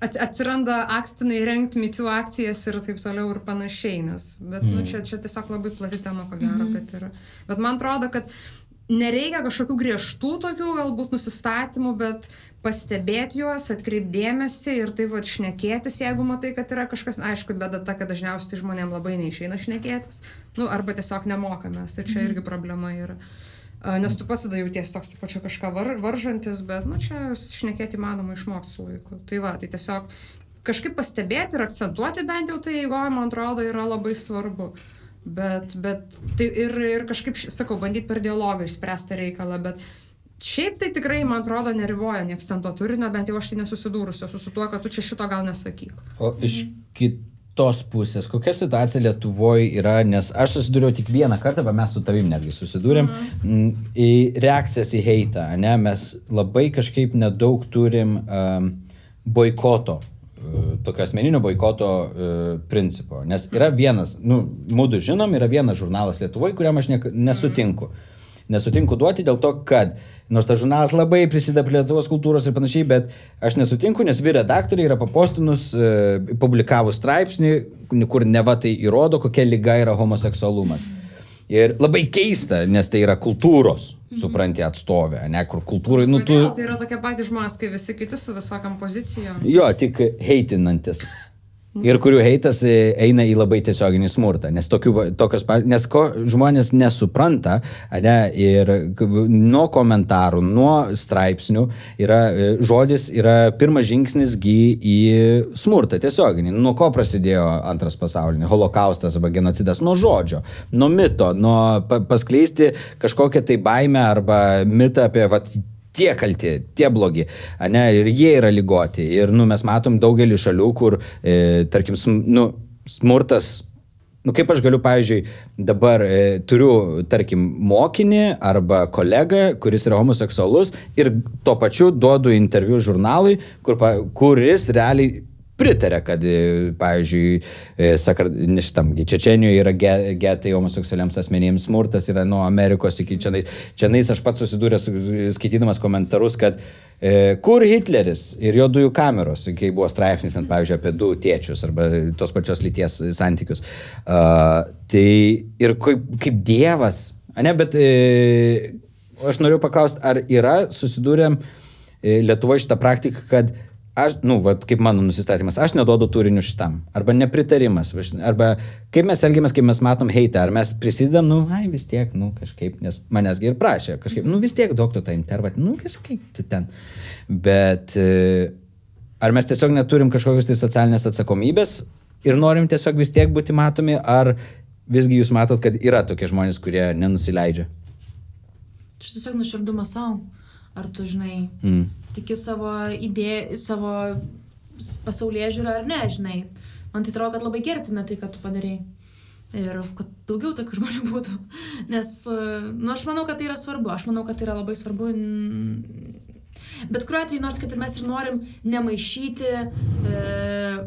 atsiranda akstinai rengti mitų akcijas ir taip toliau ir panašiai, nes, bet, mm. nu, čia, čia tiesiog labai plati tema, ko gero, mm. kad yra. Bet man atrodo, kad nereikia kažkokių griežtų tokių galbūt nusistatymų, bet pastebėti juos, atkreipdėmėsi ir tai va šnekėtis, jeigu matai, kad yra kažkas, aišku, bėda ta, kad dažniausiai žmonėm labai neišeina šnekėtis, nu, arba tiesiog nemokamės, ir čia irgi problema yra. A, Nes tu pats tada jauties toks, pačiu kažką var, varžantis, bet, nu, čia šnekėti įmanoma išmokti su laiku. Tai va, tai tiesiog kažkaip pastebėti ir akcentuoti bent jau tai, jeigu, man atrodo, yra labai svarbu. Bet, bet tai ir, ir kažkaip, sakau, bandyti per dialogą išspręsti reikalą, bet šiaip tai tikrai, man atrodo, neriboja nieks ten to turinio, bent jau aš tai nesusidūrusiu esu su tuo, kad tu čia šito gal nesakyk. O iš kitos pusės, kokia situacija Lietuvoje yra, nes aš susidūriau tik vieną kartą, bet mes su tavim netgi susidūrėm, mm. į reakcijas į heitą, ne, mes labai kažkaip nedaug turim um, boikoto, uh, tokio asmeninio boikoto uh, principo, nes yra vienas, nu, mūdu žinom, yra vienas žurnalas Lietuvoje, kuriam aš ne, nesutinku. Nesutinku duoti dėl to, kad nors tas žurnalas labai prisideda prie Lietuvos kultūros ir panašiai, bet aš nesutinku, nes vyr redaktoriai yra papostinus, e, publikavus straipsnį, kur neva tai įrodo, kokia lyga yra homoseksualumas. Ir labai keista, nes tai yra kultūros, supranti, atstovė, ne kur kultūrai, nu tu... Tai yra tokie patys žmonės, kaip visi kiti su visokiam pozicijom. Jo, tik heitinantis. Ir kurių heitas e, eina į labai tiesioginį smurtą. Nes, tokių, tokios, nes ko žmonės nesupranta, ne, ir nuo komentarų, nuo straipsnių yra e, žodis, yra pirmas žingsnis gy į smurtą tiesioginį. Nuo ko prasidėjo antras pasaulinis, holokaustas arba genocidas? Nuo žodžio, nuo mito, nuo pa- paskleisti kažkokią tai baimę arba mitą apie vat, tie kalti, tie blogi, ne, ir jie yra lygoti. Ir nu, mes matom daugelį šalių, kur, e, tarkim, sm, nu, smurtas, nu, kaip aš galiu, pavyzdžiui, dabar e, turiu, tarkim, mokinį arba kolegą, kuris yra homoseksualus ir tuo pačiu duodu interviu žurnalui, kur, kuris realiai pritarė, kad, e, pavyzdžiui, e, sakar, ne šitam, gi Čečenijoje yra ge- getai homoseksualiams asmenėms smurtas, yra nuo Amerikos iki čianais. Čianais aš pats susidūręs skaitydamas komentarus, kad e, kur Hitleris ir jo dujų kameros, kai buvo straipsnis, ten, pavyzdžiui, apie du tėčius arba tos pačios lyties santykius. Uh, tai ir kaip, kaip dievas, ne, bet e, aš noriu paklausti, ar yra susidūrėm Lietuvoje šitą praktiką, kad aš, nu, va, kaip mano nusistatymas, aš neduodu turinių šitam, arba nepritarimas, arba kaip mes elgiamės, kai mes matom heitą, ar mes prisidedam, nu, ai vis tiek, nu, kažkaip, nes manęsgi ir prašė, kažkaip, nu, vis tiek duok tu tą intervatą, nu, kažkaip ten. Bet e, ar mes tiesiog neturim kažkokios tai socialinės atsakomybės ir norim tiesiog vis tiek būti matomi, ar visgi jūs matot, kad yra tokie žmonės, kurie nenusileidžia? Čia tiesiog nuširdumas savo. Ar tu, žinai, Mm. tiki savo idėją, savo pasaulyje žiūrą ar ne, žinai. Man tai atrodo, kad labai gerbtina tai, ką tu padarėjai. Ir kad daugiau tokių [laughs] žmonių būtų. Nes, nu, aš manau, kad tai yra svarbu. Aš manau, kad tai yra labai svarbu. Bet kuriuo atveju, nors kad ir mes ir norim nemaišyti e,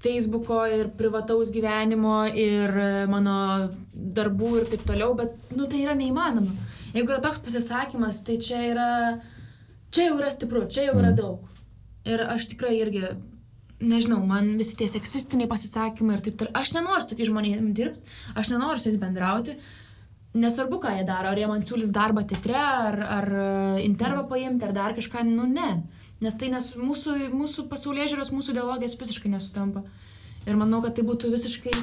Facebooko ir privataus gyvenimo ir e, mano darbų ir taip toliau, bet, nu, tai yra neįmanoma. Jeigu yra toks pasisakymas, tai čia yra, čia jau yra stipru, čia jau yra daug. Ir aš tikrai irgi, nežinau, man visi tie seksistiniai pasisakymai ir taip toliau. Aš nenoriu su tokiais žmonėmis dirbti, aš nenoriu su jais bendrauti. Nesvarbu, ką jie daro, ar jie man siūlys darbą teatre, ar, ar e, intervą paimti, ar dar kažką, nu ne. Nes tai nes, mūsų, mūsų pasaulyje žiūros, mūsų ideologijos visiškai nesutampa. Ir manau, kad tai būtų visiškai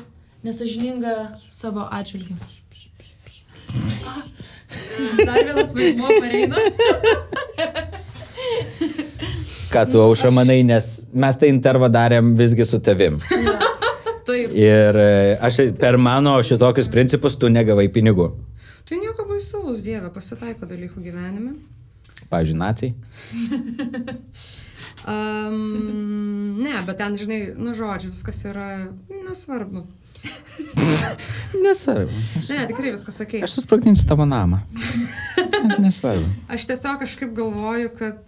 nesažininga savo atžvilgiu. [laughs] Dar vienas vaidmuo pareina. Ką tu auša manai, nes mes tą intervą darėm visgi su tavim. Taip. Ir e, aš per mano šitokius principus tu negavai pinigų. Tai nieko baisaus, Dieve, pasitaiko dalykų gyvenime. Pavyzdžiui, nacijai. Um, ne, bet ten, žinai, nu žodžiu, viskas yra nesvarbu. [laughs] Nesvarbu. Ne, tikrai viskas ok. Aš susprogdinsiu tavo namą. [laughs] Nesvarbu. Aš tiesiog kažkaip galvoju, kad...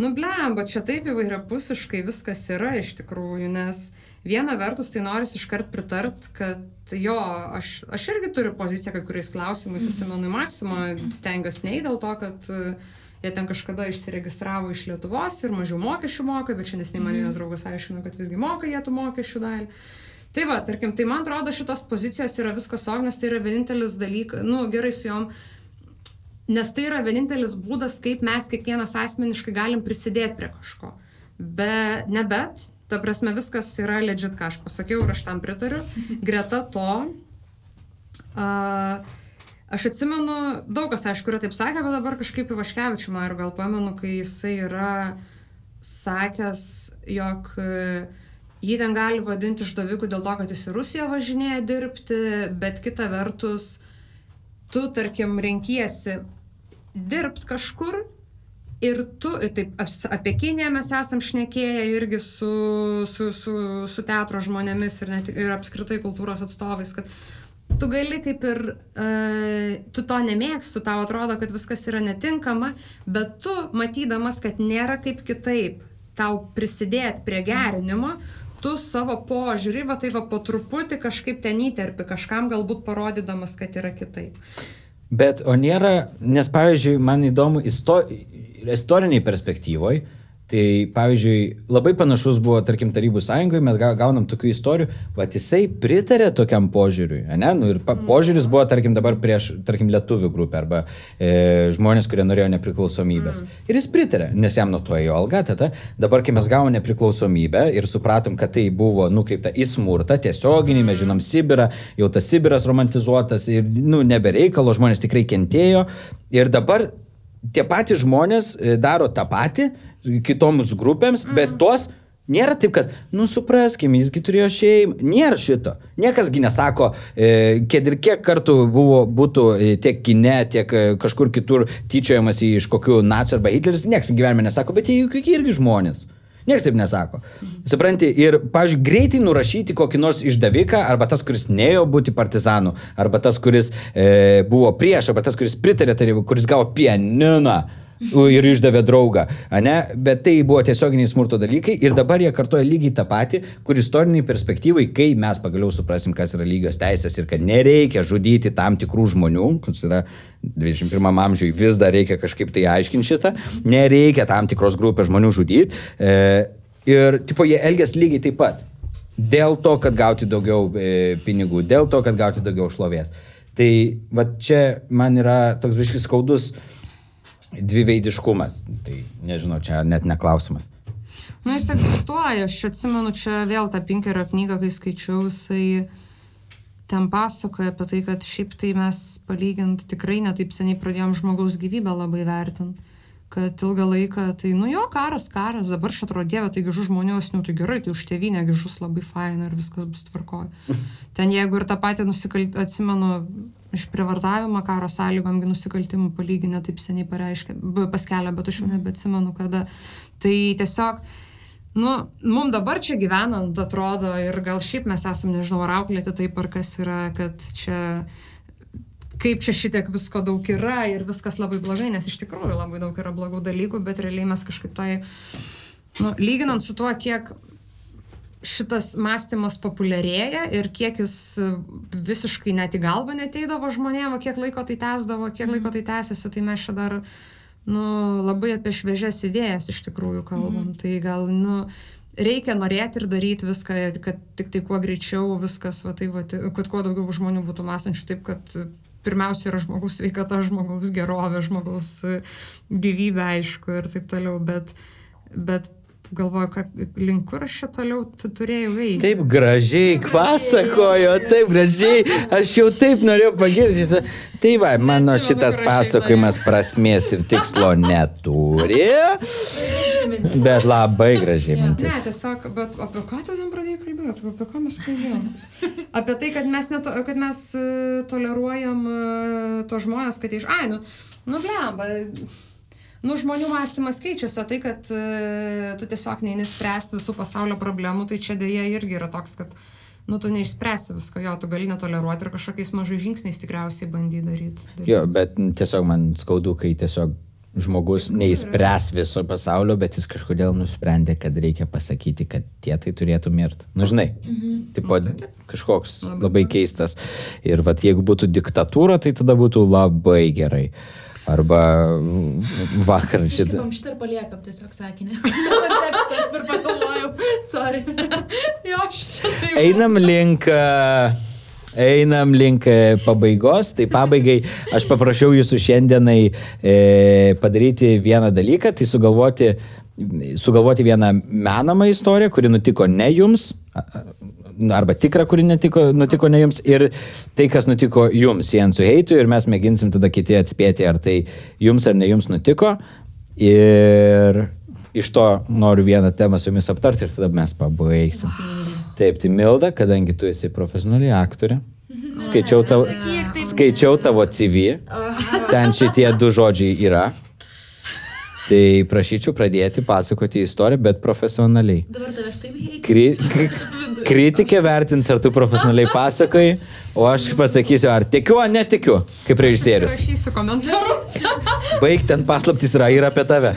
Nu, blemba, čia taip įvairiapusiškai viskas yra iš tikrųjų, nes viena vertus tai noris iškart pritart, kad jo, aš, aš irgi turiu poziciją kai kuriais klausimais, atsimenu į maksimą, stengiuosi nei dėl to, kad e, jie ten kažkada išsiregistravo iš Lietuvos ir mažiau mokesčių moka, bet šiandien nei man vienas draugas aiškino, kad visgi moka jie tų mokesčių dalį. Tai va, tarkim, tai man atrodo šitos pozicijos yra viskas ok, nes tai yra vienintelis dalykas, nu gerai su jom, Nes tai yra vienintelis būdas, kaip mes kiekvienas asmeniškai galim prisidėti prie kažko. Be, ne bet, ta prasme, viskas yra legit, ką aš pasakiau ir aš tam pritariu. [laughs] Greta to, a, Aš atsimenu, daug kas, aišku, yra taip sakę, bet dabar kažkaip Ivaškevičių man ir gal pamenu, kai jisai yra sakęs, jog e, jį ten gali vadinti išdaviku dėl to, kad jis į Rusiją važinėja dirbti, bet kita vertus, tu, tarkim, renkiesi dirbti kažkur ir tu, taip, apie Kiniją mes esam šnekėję irgi su, su, su, su teatro žmonėmis ir, net, ir apskritai kultūros atstovais, kad tu gali kaip ir, uh, tu to nemėgsti, tau atrodo, kad viskas yra netinkama, bet tu, matydamas, kad nėra kaip kitaip tau prisidėti prie gerinimo, tu savo požiūrį, va tai va po truputį kažkaip ten įterpi, kažkam galbūt parodydamas, kad yra kitaip. Bet, o nėra, nes pavyzdžiui, man įdomu, isto, istoriniai perspektyvoje, tai pavyzdžiui, labai panašus buvo, tarkim, Tarybų sąjungoje, mes ga- gaunam tokių istorijų, va jisai pritarė tokiam požiūriui, ne? Nu, ir pa, požiūris buvo, tarkim, dabar prieš, tarkim, lietuvių grupę arba e, žmonės, kurie norėjo nepriklausomybės. Ir jis pritarė, nes jam nuo to jo alga, tada dabar, kai mes gavome nepriklausomybę ir supratom, kad tai buvo nukreipta į smurtą, tiesioginį, mes žinom Sibirą, jau tas Sibiras romantizuotas ir, nu, nebereikalo, žmonės tikrai kentėjo. Ir dabar tie patys žmonės e, daro tą patį kitoms grupėms, bet tos nėra taip, kad, nu supraskim, jisgi turėjo šeimą. Nėra šito. Niekasgi nesako, e, kad ir kiek kartų buvo, būtų e, tiek kine, tiek e, kažkur kitur tyčiojamas iš kokių nacijų arba Hitleris, niekas gyvenime nesako, bet jie juk irgi žmonės. Niekas taip nesako. Supranti, ir, pavyzdžiui, greitai nurašyti kokį nors išdaviką, arba tas, kuris neėjo būti partizanu, arba tas, kuris e, buvo prieš, arba tas, kuris pritarė tarybai, kuris gavo pianiną ir išdavė draugą, ane? bet tai buvo tiesioginiai smurto dalykai ir dabar jie kartoja lygiai tą patį, kur istoriniai perspektyvai, kai mes pagaliau suprasim, kas yra lygios teisės ir kad nereikia žudyti tam tikrų žmonių, kas yra 21 amžiui vis dar reikia kažkaip tai aiškinti šitą, nereikia tam tikros grupės žmonių žudyti. E, ir, tipo, jie elgės lygiai taip pat. Dėl to, kad gauti daugiau e, pinigų, dėl to, kad gauti daugiau šlovės. Tai va čia man yra toks biškis skaudus dviveidiškumas. Tai nežinau, čia net neklausimas. Nu, jis egzistuoja, aš atsimenu čia vėl tą Pinkerio knygą, kai skaičiau, jisai ten pasakoja apie tai, kad šiaip tai mes palygint tikrai netaip seniai pradėjom žmogaus gyvybę labai vertinti. Kad ilgą laiką, tai, nu jo, karas, karas, dabar atrodo, dieve, tai gižus žmonės, nu tai gerai, tai už tėvynę gižus labai faina ir viskas bus tvarkoja. [laughs] Ten jeigu ir tą patį nusikaltimą, atsimenu, išprivartavimą karo sąlygomgi nusikaltimų palyginę taip seniai pareiškė, paskelbė, bet aš jau nebeatsimenu kada. Tai tiesiog, nu, mums dabar čia gyvenant atrodo ir gal šiaip mes esame, nežinau, ar auklėti taip ar kas yra, kad čia kaip čia šitiek visko daug yra ir viskas labai blogai, nes iš tikrųjų labai daug yra blogų dalykų, bet realiai mes kažkaip tai, nu, lyginant su tuo, kiek šitas mąstymas populiarėja ir kiek jis e, visiškai net į galvą neteidavo žmonėm, kiek laiko tai tęsdavo, kiek laiko tai tęsiasi, tai mes čia dar nu, labai apie šviežias idėjas iš tikrųjų kalbam. Tai gal, nu, reikia norėti ir daryti viską, kad tik tai kuo greičiau viskas, va, tai, va, kad kuo daugiau žmonių būtų mąstančių taip, kad pirmiausia yra žmogaus sveikata, žmogaus gerovė, žmogaus e, gyvybė, aišku, ir taip toliau, bet, bet galvoju, kad link kur aš čia toliau tu turėjau eiti. Taip gražiai pasakojo, taip gražiai, aš jau taip norėjau pagirti. Tai va, mano Neatsimenu, šitas pasakojimas prasmės ir tikslo neturi, bet labai gražiai mintis. Ne, tiesiog, bet apie ką tu ten pradėjai kalbėti, apie ką mes kalbėjom? apie tai, kad mes, neto, kad mes e, toleruojam e, to žmonės, kad iš, ai, nu, nu, blemba, nu, žmonių mąstymas keičiasi, o tai, kad e, tu tiesiog neini spręsti visų pasaulio problemų, tai čia dėja irgi yra toks, kad, nu, tu neišspręsi visko, jo, tu gali netoleruoti ir kažkokiais mažais žingsniais tikriausiai bandyti daryti. Jo, bet tiesiog man skaudu, kai tiesiog žmogus neįspręs viso pasaulio, bet jis kažkodėl nusprendė, kad reikia pasakyti, kad tie tai turėtų mirti. Nu, žinai, mhm. tipo, kažkoks labai keistas. Ir vat, jeigu būtų diktatūra, tai tada būtų labai gerai. Arba vakar šitą. Šitam šitą ir paliekam tiesiog sakinį. [laughs] ir pagalvojau, sorry. jo, aš taip. Einam link. a, Einam link e, pabaigos, tai pabaigai aš paprašiau jūsų šiandienai e, padaryti vieną dalyką, tai sugalvoti, sugalvoti vieną menamą istoriją, kuri nutiko ne jums, arba tikrą, kuri netiko, nutiko ne jums, ir tai, kas nutiko jums, siejant su heitu, ir mes mėginsim tada kiti atspėti, ar tai jums ar ne jums nutiko. Ir iš to noriu vieną temą su jumis aptarti ir tada mes pabaigsim. Taip, tai Milda, kadangi tu esi profesionali aktorė, skaičiau tavo, taip. skaičiau tavo CV, ten šitie du žodžiai yra. Tai prašyčiau pradėti pasakoti istoriją, bet profesionaliai. Dabar tave aš taip heitiu. Kri kri kritikė vertins, ar tu profesionaliai pasakai, o aš pasakysiu, ar tikiu, ar netikiu, kaip režisierius. Rašysiu komentarus. Baig ten paslaptys yra ir apie tave.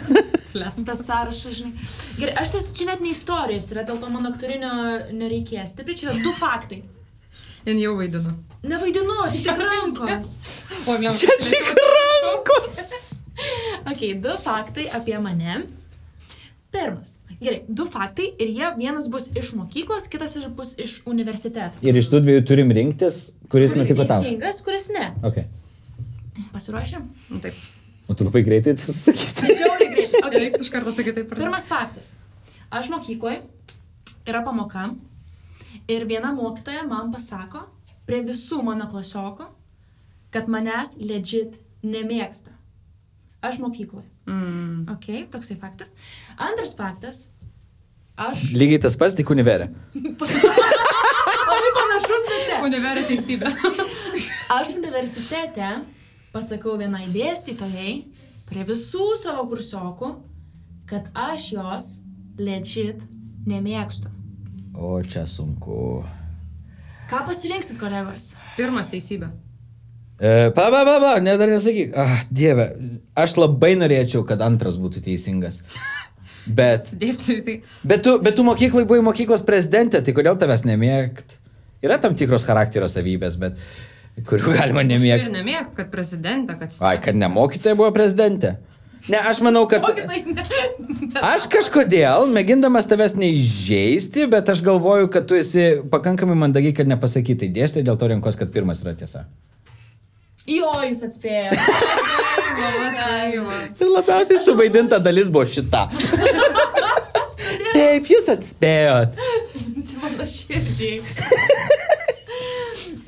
Tas sąrašas, žinai. Gerai, aš tas, čia net ne istorijos yra, dėl to mano aktorinio nereikės. Taip, čia yra du faktai. Jin jau vaidino. Nevaidinu, tik tik rankos. [laughs] O, vėl Čia tik rankos. [laughs] Ok, du faktai apie mane. Pirmas. Gerai, du faktai ir jie vienas bus iš mokyklos, kitas bus iš universiteto. Ir iš tų dviejų turim rinktis, kuris Kuris nutiko tau. teisingas, kuris ne. Okay. Pasiruošėm? Nu, taip. O tu labai greitai čia sakysi. Žiauriai greitai. [laughs] Okay. Reiks iš karto sakyti taip. Pirmas faktas. Aš mokykloje yra pamoka ir viena mokytoja man pasako prie visų mano klasiokų, kad manęs legit nemėgsta. Aš mokykloje. Mm. Ok, toksai faktas. Antras faktas. Aš. Lygiai tas pats, tik univerė. [laughs] Labai panašus, bet ne. Univerė teisybė. [laughs] Aš universitete pasakau vienai dėstytojai prie visų savo kursiokų, kad aš jos legit nemėgstu. O čia sunku. Ką pasirinksit, kolegos? Pirmas teisybė. E, pa, pa, pa, pa, ne, dar nesakyk. Ah, dieve, aš labai norėčiau, kad antras būtų teisingas. [laughs] Bet, bet, tu, bet tu mokyklai buvai mokyklos prezidentė, tai kodėl tavęs nemėgt? Yra tam tikros charakterio savybės, bet kurių galima Ir nemėgti. nemėgt, kad prezidentą, kad... Ai, kad ne mokytoja buvo prezidentė. Ne, aš manau, kad... [laughs] Aš kažkodėl, mėgindamas tavęs neižeisti, bet aš galvoju, kad tu esi pakankamai mandagiai, kad nepasakytai dėstė, dėl to rinkos, kad pirmas yra tiesa. Jo, jūs atspėjote. [laughs] Ir labiausiai suvaidinta dalis buvo šita. Taip, jūs atspėjot. Čia mano širdžiai.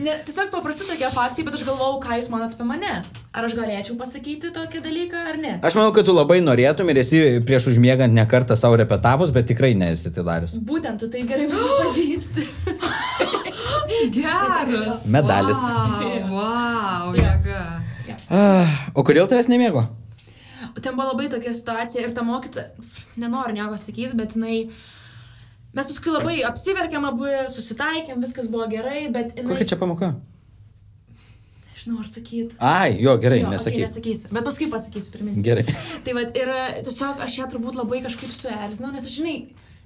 Ne, tiesiog paprasti tokie faktai, bet aš galvojau, ką jūs manot apie mane. Ar aš galėčiau pasakyti tokį dalyką ar ne? Aš manau, kad tu labai norėtum ir esi prieš užmiegant ne kartą savo repetavus, bet tikrai nesi tai darius. Būtent tu tai gerai [gasps] pažįsti. [laughs] Geras. Medalis. Wow, wow jėga. Ah, o kodėl tavęs nemėgo? Ten buvo labai tokia situacija ir ta mokytoja, nenoriu nieko sakyti, bet jinai... Mes paskui labai apsiverkėm abu, susitaikėm, viskas buvo gerai, bet jinai... Kokia čia pamoka? Nežinau, ar sakyti. Ai, jo, gerai, Jo, nesakyk. Okay, nesakysiu, bet paskui pasakysiu pirminį. Gerai. Tai va, ir tiesiog aš ją turbūt labai kažkaip suerzinau, nes aš žinai,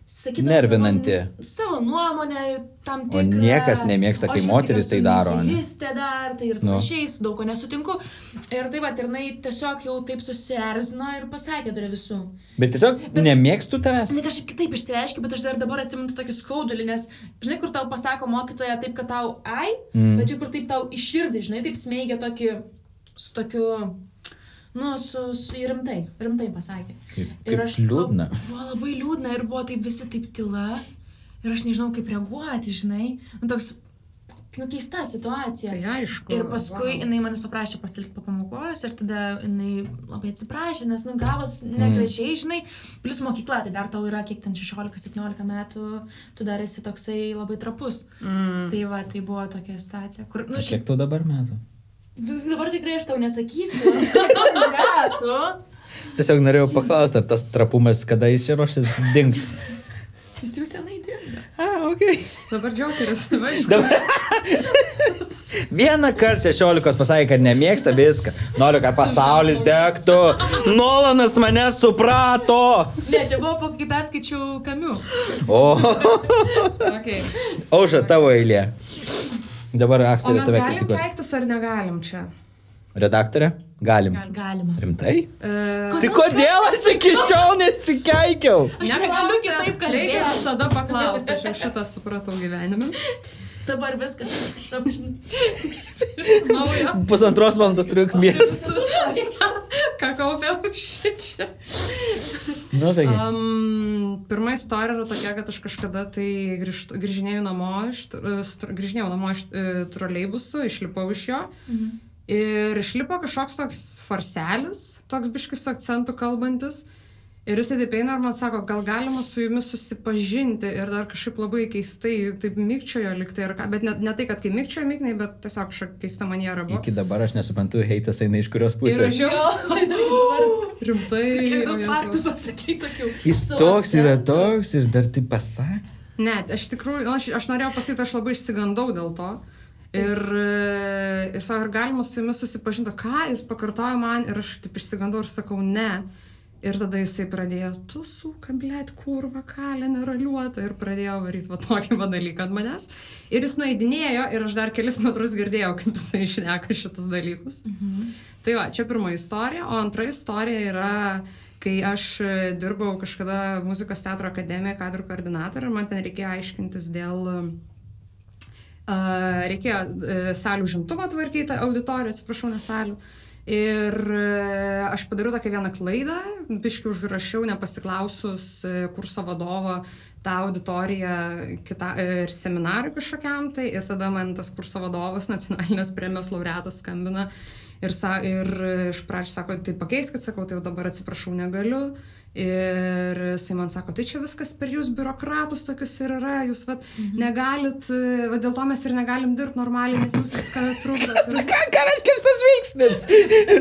sakydavau Nervinanti. Savo, savo nuomonę tam O tikrą. niekas nemėgsta, o kai tik tai daro, ane? nihilistė dar, tai ir Nu. panašiai, su daug ko nesutinku. Ir tai va, ir jinai tiesiog jau taip susierzino ir pasakė prie visų. Bet tiesiog nemėgstu tavęs. Jis kažkaip kitaip išsireiškia, bet aš dar dabar atsimenu tokį skaudulį, nes, žinai, kur tau pasako mokytoja taip, kad tau ai, mm. bet čia kur taip tau iširdai, žinai, taip smeigia tokį, su tokiu, nu, su, su rimtai, rimtai pasakė. Kaip- ir kaip aš liūdna. Buvo labai liūdna ir buvo taip visi taip tyla ir aš nežinau, kaip reaguoti, žinai, nu, toks, nu, keista situacija. Tai aišku. Ir paskui wow. jinai manęs paprašė pasilikti po pamokos ir tada jinai labai atsiprašė, nes, nu, gavos negražiai, žinai, plus mokykla, tai dar tau yra kiek ten 16-17 metų, tu dar esi toksai labai trapus. Mm. Tai va, tai buvo tokia situacija, kur, nu, šiaip, Kiek tu dabar metų? Tu dabar tikrai aš tau nesakysiu. [laughs] metų. Tiesiog norėjau paklausti, ar tas trapumas, kada jis čia ruošis dingti. Jis jau senai dirba. A, ok. Dabar džiaugiuosi. [laughs] Dabar. Vieną kartą 16 pasakė, kad nemėgsta viską. Noriu, kad pasaulis degtų. Nolanas mane suprato. Ne, čia buvo, po- kai perskaičiau kamiu. O, Okay. auža tavo eilė. Dabar aktorė tave galim kritikuos. keiktis ar negalim čia? Redaktorė? Galim. Galima. Rimtai? Uh, Tai kodėl aš iki šiol nesikeikiau? Aš negaliu kitaip kalbėti. Reikia visada paklausti, aš jau šitą supratau gyvenime. Dabar viskas. [laughs] Pusantros valandos turiu kvies. Ką kaupiau šičia. Nu, taigi. Um, pirma istorija yra tokia, kad aš kažkada tai grįžtu, grįžinėjau namo iš, grįžinėjau namo iš e, troleibusų, išlipau iš jo. Mhm. Ir išlipo kažkoks toks farselis, toks biškis su akcentu kalbantis. Ir jisai taip eina ir man sako, gal galima su jumis susipažinti ir dar kažkaip labai keistai, taip mikčiojo liktai ir ką, bet ne, ne tai, kad kai mikčiojo miknai, bet tiesiog kažkokia keista maniera buvo. Iki dabar aš nesuprantu, heitas eina iš kurios Ir pusės. aš jau [laughs] rimtai. Tiek daug faktų pasakai tokių. Jis toks yra toks ir dar tai pasakė. Ne, aš tikrųjų, nu, aš, aš norėjau pasakyti, aš labai išsigandau dėl to. Ir e, jis sako, ar galima su jumis susipažinti, ką jis pakartojo man ir aš taip išsigandau ir sakau, ne. Ir tada jisai pradėjo, tu suka, blėt, kurva, kalė, neraliuota. Ir pradėjo varyti va tokį va dalyką ant manęs. Ir jis nueidinėjo ir aš dar kelis metrus girdėjau, kaip jisai išneka šitus dalykus. Mhm. Tai va, čia pirma istorija. O antra istorija yra, kai aš e, dirbau kažkada muzikos teatro akademijoje kadrų koordinatorė ir man ten reikėjo aiškintis dėl... Uh, reikėjo uh, salių žimtuvą tvarkyti, auditorijų, atsiprašau, ne salių. Ir e, aš padariau tokią vieną klaidą, biški užrašiau, nepasiklausus e, kurso vadovo tą auditoriją kita, e, ir seminarui kažkokiam tai. Ir tada man tas kurso vadovas, nacionalinės premijos laureatas skambina ir, sa, ir iš pradžių sako, tai pakeiskit, sakau, tai jau dabar atsiprašau, negaliu. Ir jisai man sako, tai čia viskas per jūs biurokratus tokius ir yra, jūs vat, mhm. negalit, e, va, dėl to mes ir negalim dirbti normaliai, nes jūs viską trukdot. Ir... [laughs] Ką, ką reiškia šitas veiksnis?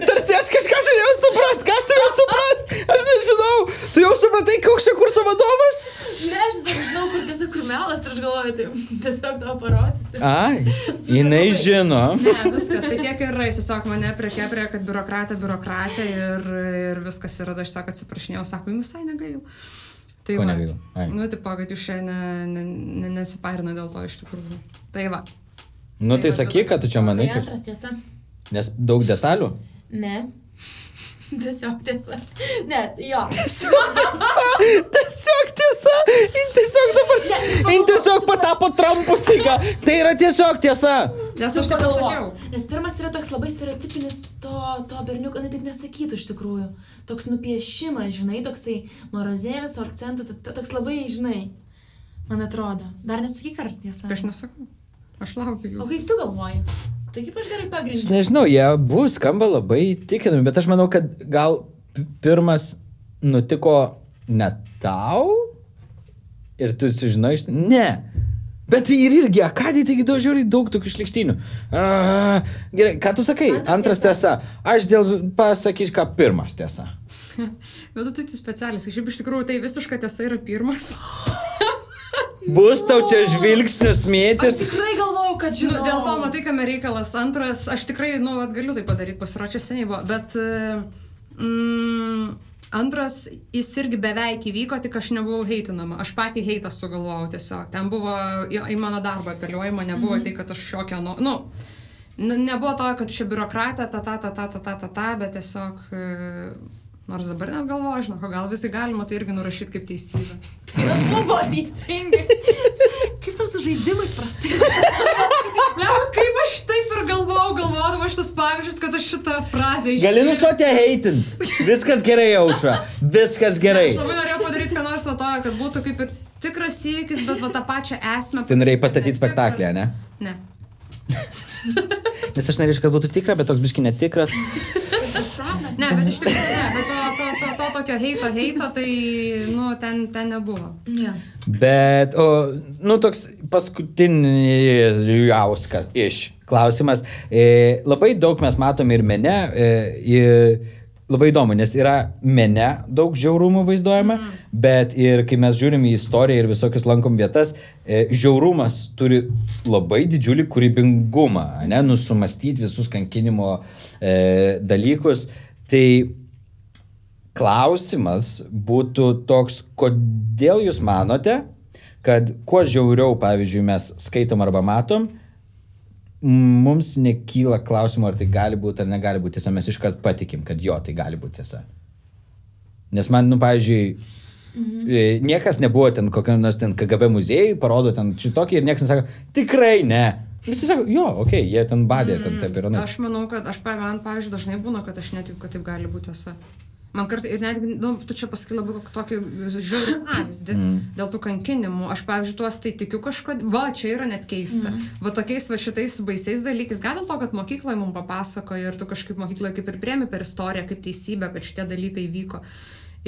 Tarsi aš kažką turėjau suprast, ką aš turėjau suprast. Aš nežinau. Tu jau supratai, koks čia kurso vadovas? Ne, aš tiesiog žinau, kur tiesiog kur melas ir aš galvoju, tai tiesiog tau parodysiu. Ai, [laughs] jinai žino. Ne, viskas, tai tiek ir yra, jis tiesiog mane prie, kad biurokratė, biurokratė ir, ir viskas yra, aš tiesiog atsiprašinėjau, sako, jums visai negaila. Tai Ko va, negaila? Ai. Nu, tipo, kad jūs šiandien ne, ne, ne, nesiparina dėl to iš tikrųjų. Tai va. Nu tai sakyk, kad tu čia manai. Tai antras tiesa. Nes daug detalių. Ne. [laughs] Tiesiog tiesa. Ne, jo. Tiesiog tiesa. Jin tiesiog dabar. Jin tiesiog patapo Trumpu staiga. Tai yra tiesiog tiesa. Nes aš taip pasakiau. Nes pirmas yra toks labai stereotipinis to, to berniuko, na taip nesakytų iš tikrųjų. Toks nupiešimas, žinai, toksai marozėlis, ta- toks labai, žinai, man atrodo. Dar nesakyk, ar tiesa. Aš nesakau. Aš laukiu O jūsų. kaip tu galvoji? Tai kaip aš gerai Aš pagrindžiu? nežinau, jie abu skamba labai tikinami, bet aš manau, kad gal pirmas nutiko ne tau ir tu sužinai iš... Ne. Bet tai ir irgi, akadai, taigi daug žiūri daug tokių šlikštinių. A, gerai, ką tu sakai? Antras tiesa. Aš dėl pasakysiu, ką pirmas tiesa. [laughs] Bet tu tai specialis. Šiaip iš tikrųjų tai visiška tiesa yra pirmas. Bus tau čia žvilgsnius Aš mėtis. tikrai galvojau, kad Nu, žinau. dėl to matai, kam reikalas. Antras, aš tikrai, nu, vat, galiu tai padaryti, pasiruošęs seniai buvo. Bet e, mm, antras, jis irgi beveik įvyko, tik aš nebuvau heitinama. Aš patį heitą sugalvojau tiesiog. Ten buvo į, į mano darbą apeliuojama, nebuvo mm -hmm. tai, kad aš šiokia, nu, nu, nebuvo to, kad čia biurokratė, ta, ta, ta, ta, ta, ta, ta, ta, bet tiesiog... E, Nors dabar net galvoju, žinau, gal visai galima tai irgi nurašyti kaip teisybę. Tai buvo teisingai. Kaip tau su žaidimais prastais? Ne, kaip aš taip ir galvojau, galvodavau šitus pavyzdžius, kad aš šitą frazę išgirdau. Gali nustoti heitint. Viskas gerai, aušra. Viskas gerai. Aš labai norėjau padaryti, ką nors va to, kad būtų kaip ir tikras įvykis, bet va tą pačią esmę. Tai norėjai pastatyti spektaklį, ane? Ne. Nes aš norėčiau, kad būtų tikra, bet toks biški netikras. Ne, bet iš tikrųjų, ne, bet to, to, to, to tokio heito, heito, tai, nu, ten, ten nebuvo. Ne. Bet, o, nu, toks paskutinis iš klausimas. E, labai daug mes matom ir mene. E, ir, Labai įdomu, nes yra mene daug žiaurumų vaizduojama, mm. bet ir kai mes žiūrim į istoriją ir visokius lankom vietas, e, žiaurumas turi labai didžiulį kūrybingumą, ne, nusumastyti visus kankinimo e, dalykus. Tai klausimas būtų toks, kodėl jūs manote, kad kuo žiauriau, pavyzdžiui, mes skaitom arba matom, mums nekyla klausimų, ar tai gali būti ar negali būti tiesa, mes iškart patikim, kad jo, tai gali būti tiesa. Nes man, nu, pavyzdžiui, mhm. niekas nebuvo ten kokiam nors ten KGB muziejui, parodo ten šitokį ir niekas nesako, tikrai ne. Visi sako, jo, okei, okay, jie ten badė, ten taip anaip. Aš manau, kad aš, man, pavyzdžiui, dažnai būna, kad aš netikiu, kad taip gali būti tiesa. Man kartai ir netgi, nu, tu čia pasakai labai tokį žiaurų pavyzdį mm. dėl tų kankinimų. Aš, pavyzdžiui, tuos tai tikiu kažkodėl, va, čia yra net keista. Mm. Va tokiais va šitais baisiais dalykais, gal dėl to, kad mokykloje mums papasakoja ir tu kažkaip mokykloje kaip ir priemi per istoriją, kaip teisybę, kad šitie dalykai vyko.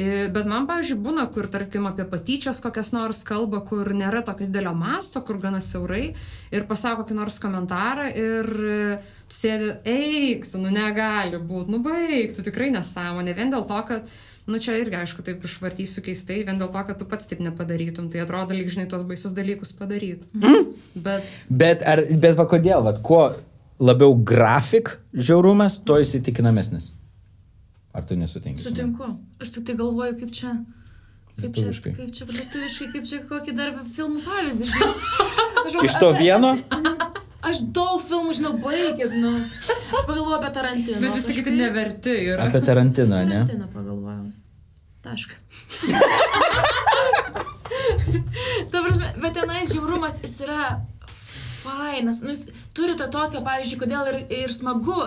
E, Bet man, pavyzdžiui, būna, kur, tarkim, apie patyčias kokias nors kalba, kur nėra tokio didelio masto, kur gana siaurai ir pasako kokį nors komentarą ir e, tu sėdi, eik, tu, nu negali būti, nu baig, tu tikrai nesąmonė, vien dėl to, kad, nu čia irgi, aišku, taip išvartysiu keistai, vien dėl to, kad tu pats taip nepadarytum, tai atrodo, lyg žinai, tuos baisius dalykus padarytum. Mm. Bet Bet, ar, bet va kodėl, va, kuo labiau grafik žiaurumas, to įsitikinamesnis. Ar tu nesutinki? Sutinku. Aš tik tai galvoju, kaip čia. Kaip čia, kaip čia, lietuviškai, kaip čia kokį dar filmų pavyzdį, žinai. [laughs] Aš Iš to vieno? Aš daug filmų žinau, baigit, nu. Aš pagalvoju apie Tarantiną. Bet visi kiti neverti yra. Apie Tarantiną, ne? Tarantiną pagalvojau. Taškas. Ta prasme, bet tenai žiaurumas jis yra fainas. Nu, jis turi to tokio, pavyzdžiui, kodėl ir, ir smagu,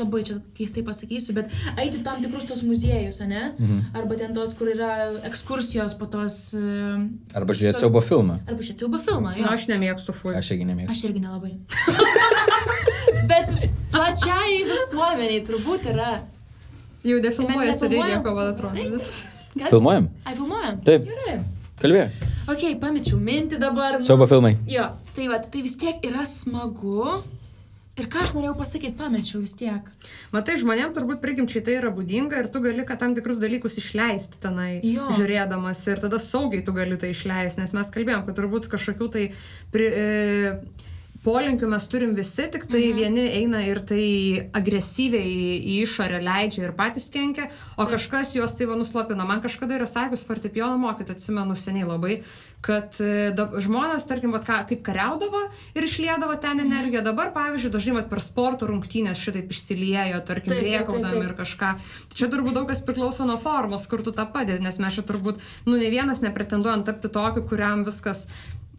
labai čia keistai pasakysiu, bet eiti tam tikrus tos muziejus, ne? Mhm. Arba ten tos, kur yra ekskursijos po tos... e, Arba žiūrėti su- siaubo filmą. Arba šią siaubo filmą. jo. Na, aš nemėgstu fui. Aš irgi nemėgstu. Aš irgi nelabai. [laughs] Bet plačiai visuomeniai turbūt yra. Jau defilmuoja ko man atrodo. Kas? Filmuojam? Ai, filmuojam? Taip. Gerai. Kalbėjo. Ok, pamečiau mintį dabar. nu. Siaubo filmai. Jo, tai va, tai vis tiek yra smagu. Ir ką aš norėjau pasakyti, pamečiau vis tiek. Matai, žmonėms turbūt prigimčiai tai yra būdinga ir tu gali, kad tam tikrus dalykus išleisti tenai, Jo. žiūrėdamas ir tada saugiai tu gali tai išleisti, nes mes kalbėjom, kad turbūt kažkokių tai pri, e, polinkių mes turim visi, tik tai mhm. vieni eina ir tai agresyviai į, išorę leidžia ir patys kenkia, o kažkas juos tai va nuslopina. Man kažkada yra sakius fortepijono mokyti, atsimenu seniai labai, kad e, da, žmonės, tarkim, vat, ką, kaip kariaudavo ir išliedavo ten energiją, dabar, pavyzdžiui, dažnai vat, per sporto rungtynės šitaip išsiliejo, tarkim, rėkaudami ir kažką. Tai čia turbūt daug kas priklauso nuo formos, kur tu tą padedi, nes mes čia turbūt, nu, ne vienas nepretenduojam tapti tokiu, kuriam viskas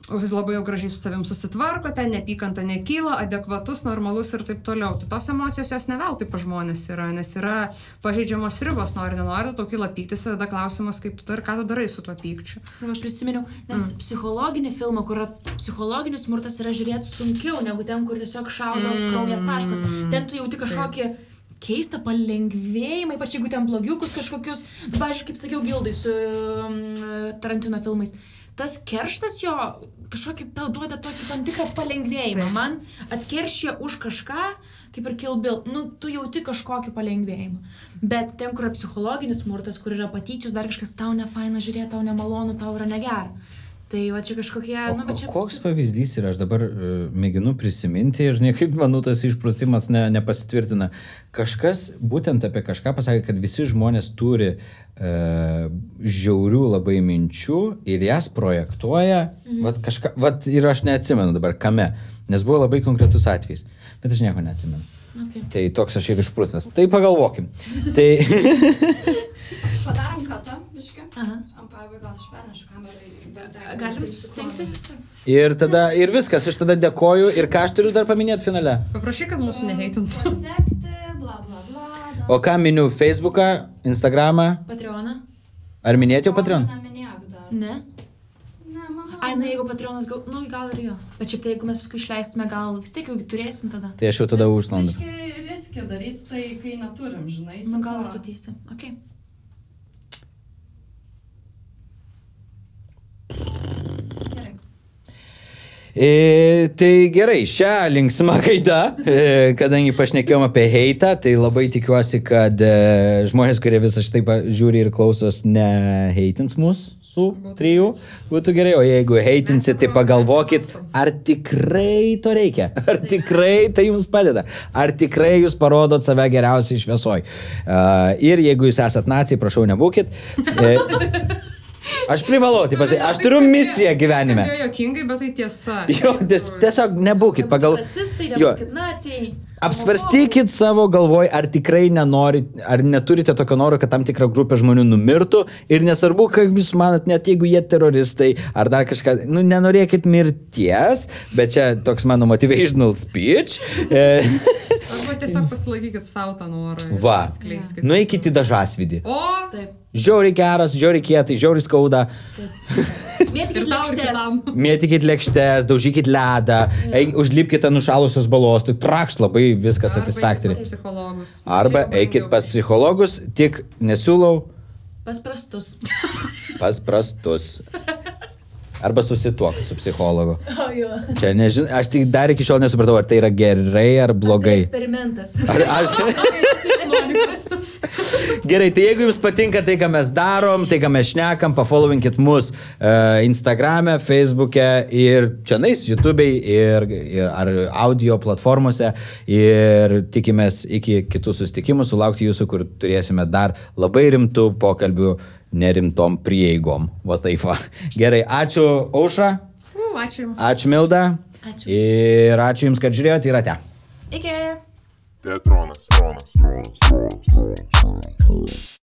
vis labai jau gražiai su savim susitvarko, ten nepykanta nekyla, adekvatus, normalus ir taip toliau. Tai tos emocijos jos neveltui pa žmonės yra, nes yra pažeidžiamos ribos, nori, nenori, tau kyla pyktis ir tada klausimas, kaip tu ir ką tu darai su tuo pykčiu. Ir aš prisiminiau, nes mm. psichologinį filmą, kur psichologinis smurtas, yra žiūrėti sunkiau negu ten, kur tiesiog šaudo mm. kraujas taškas. Ten tu jauti kažkokį keistą palengvėjimą, ypač jeigu ten blogiukus kažkokius, pavyzdžiui, kaip sakiau, gildai su um, Tarantino filmais. Tas kerštas jo kažkokį tau duoda tokį tam tikrą palengvėjimą. Taip. Man atkeršė už kažką, kaip ir kilbil, nu, tu jauti kažkokį palengvėjimą. Bet ten, kur yra psichologinis smurtas, kur yra patyčios, dar kažkas tau nefaina žiūrėti, tau nemalonu, tau yra negera. Tai va čia kažkokie, O nu, bet čia... ko- koks pavyzdys yra, aš dabar uh, mėginu prisiminti ir niekaip, manau, tas išprusimas ne, nepasitvirtina. Kažkas būtent apie kažką pasakė, kad visi žmonės turi uh, žiaurių labai minčių ir jas projektuoja, mhm. vat kažką, vat ir aš neatsimenu dabar kame, nes buvo labai konkretus atvejis, bet aš nieko neatsimenu. Okay. Tai toks aš ir išprusęs. Tai pagalvokim. Tai [laughs] Aha. Ant pabaigos aš pernešu kamerą. Galim susitikti? ir tada, ir viskas, aš tada dėkoju ir ką aš turiu dar paminėti finale. Paprašyk, kad mūsų neheitintų. Pasekti, bla bla bla. O ką miniu Facebooką, Instagramą? Patreoną? Ar minėti jau Patreon? Neminėk dar. Ne. Ai, nu jeigu Patreonas, gal, nu gal ir jo. Bet šiaip tai jeigu mes paskui išleistume, gal vis tiek jau turėsim tada. Tai aš jau tada užslandu. Biškai riskį daryti tai, kai neturim, žinai. Nu gal tipo- ir tu teisi. Ok. Gerai. E, tai gerai, šią linksmą gaidą, e, kadangi pašnekėjom apie heitą, tai labai tikiuosi, kad e, žmonės, kurie visą šitą pa- žiūri ir klausos, ne heitins mūsų su trijų. Būtų gerai, o jeigu heitinsit, tai pagalvokit, ar tikrai to reikia, ar tikrai tai jums padeda, ar tikrai jūs parodot save geriausiai šviesoj. Uh, ir jeigu jūs esat nacijai, prašau, nebūkit. E, Aš privalau, tai pasakyti, aš turiu misiją gyvenime. Tai jokingai, bet tai tiesa. Jo, ties, tiesiog nebūkit pagal... Rasistai, Jo, nacijai. Apsvarstykit savo galvoj, ar tikrai nenorit, ar neturite tokio noro, kad tam tikra grupė žmonių numirtų ir nesvarbu, kaip jūs manat, net jeigu jie teroristai ar dar kažką, nu nenorėkit mirties, bet čia toks mano motivational speech. [laughs] E, Arba tiesiog pasilaikykit savo tą norą. Va, Skleiskit. nueikit į dažasvidį. O, Taip. Žiauriai geras, žiauriai kietai, žiauriai skauda. Mėtykit lėkštės. Mėtykit lėkštės, daužykit ledą, eik, užlipkite nušalusios balos, tai trakš labai viskas arba eikit satisfaktoriai. pas psichologus. Arba eikit pas psichologus, tik nesiūlau Pas prastus. [laughs] pas prastus. Arba susituok su psichologu. [laughs] O jo. Čia nežinau, aš tik dar iki šiol nesupratau, ar tai yra gerai ar Tai blogai. eksperimentas. Ar aš... [laughs] [laughs] Gerai, tai jeigu jums patinka tai, ką mes darom, tai, ką mes šnekam, pafollowinkit mus uh, Instagram'e, Facebook'e ir čia nais, YouTube'ai ir, ir ar audio platformose. Ir tikimės iki kitų susitikimų sulaukti jūsų, kur turėsime dar labai rimtų pokalbių nerimtom prieigom. Va taip va. Gerai, ačiū Aušra, ačiū. ačiū Milda. Ačiū. Ir ačiū Jums, kad žiūrėjote ir ate. Iki. Teatronas. on us,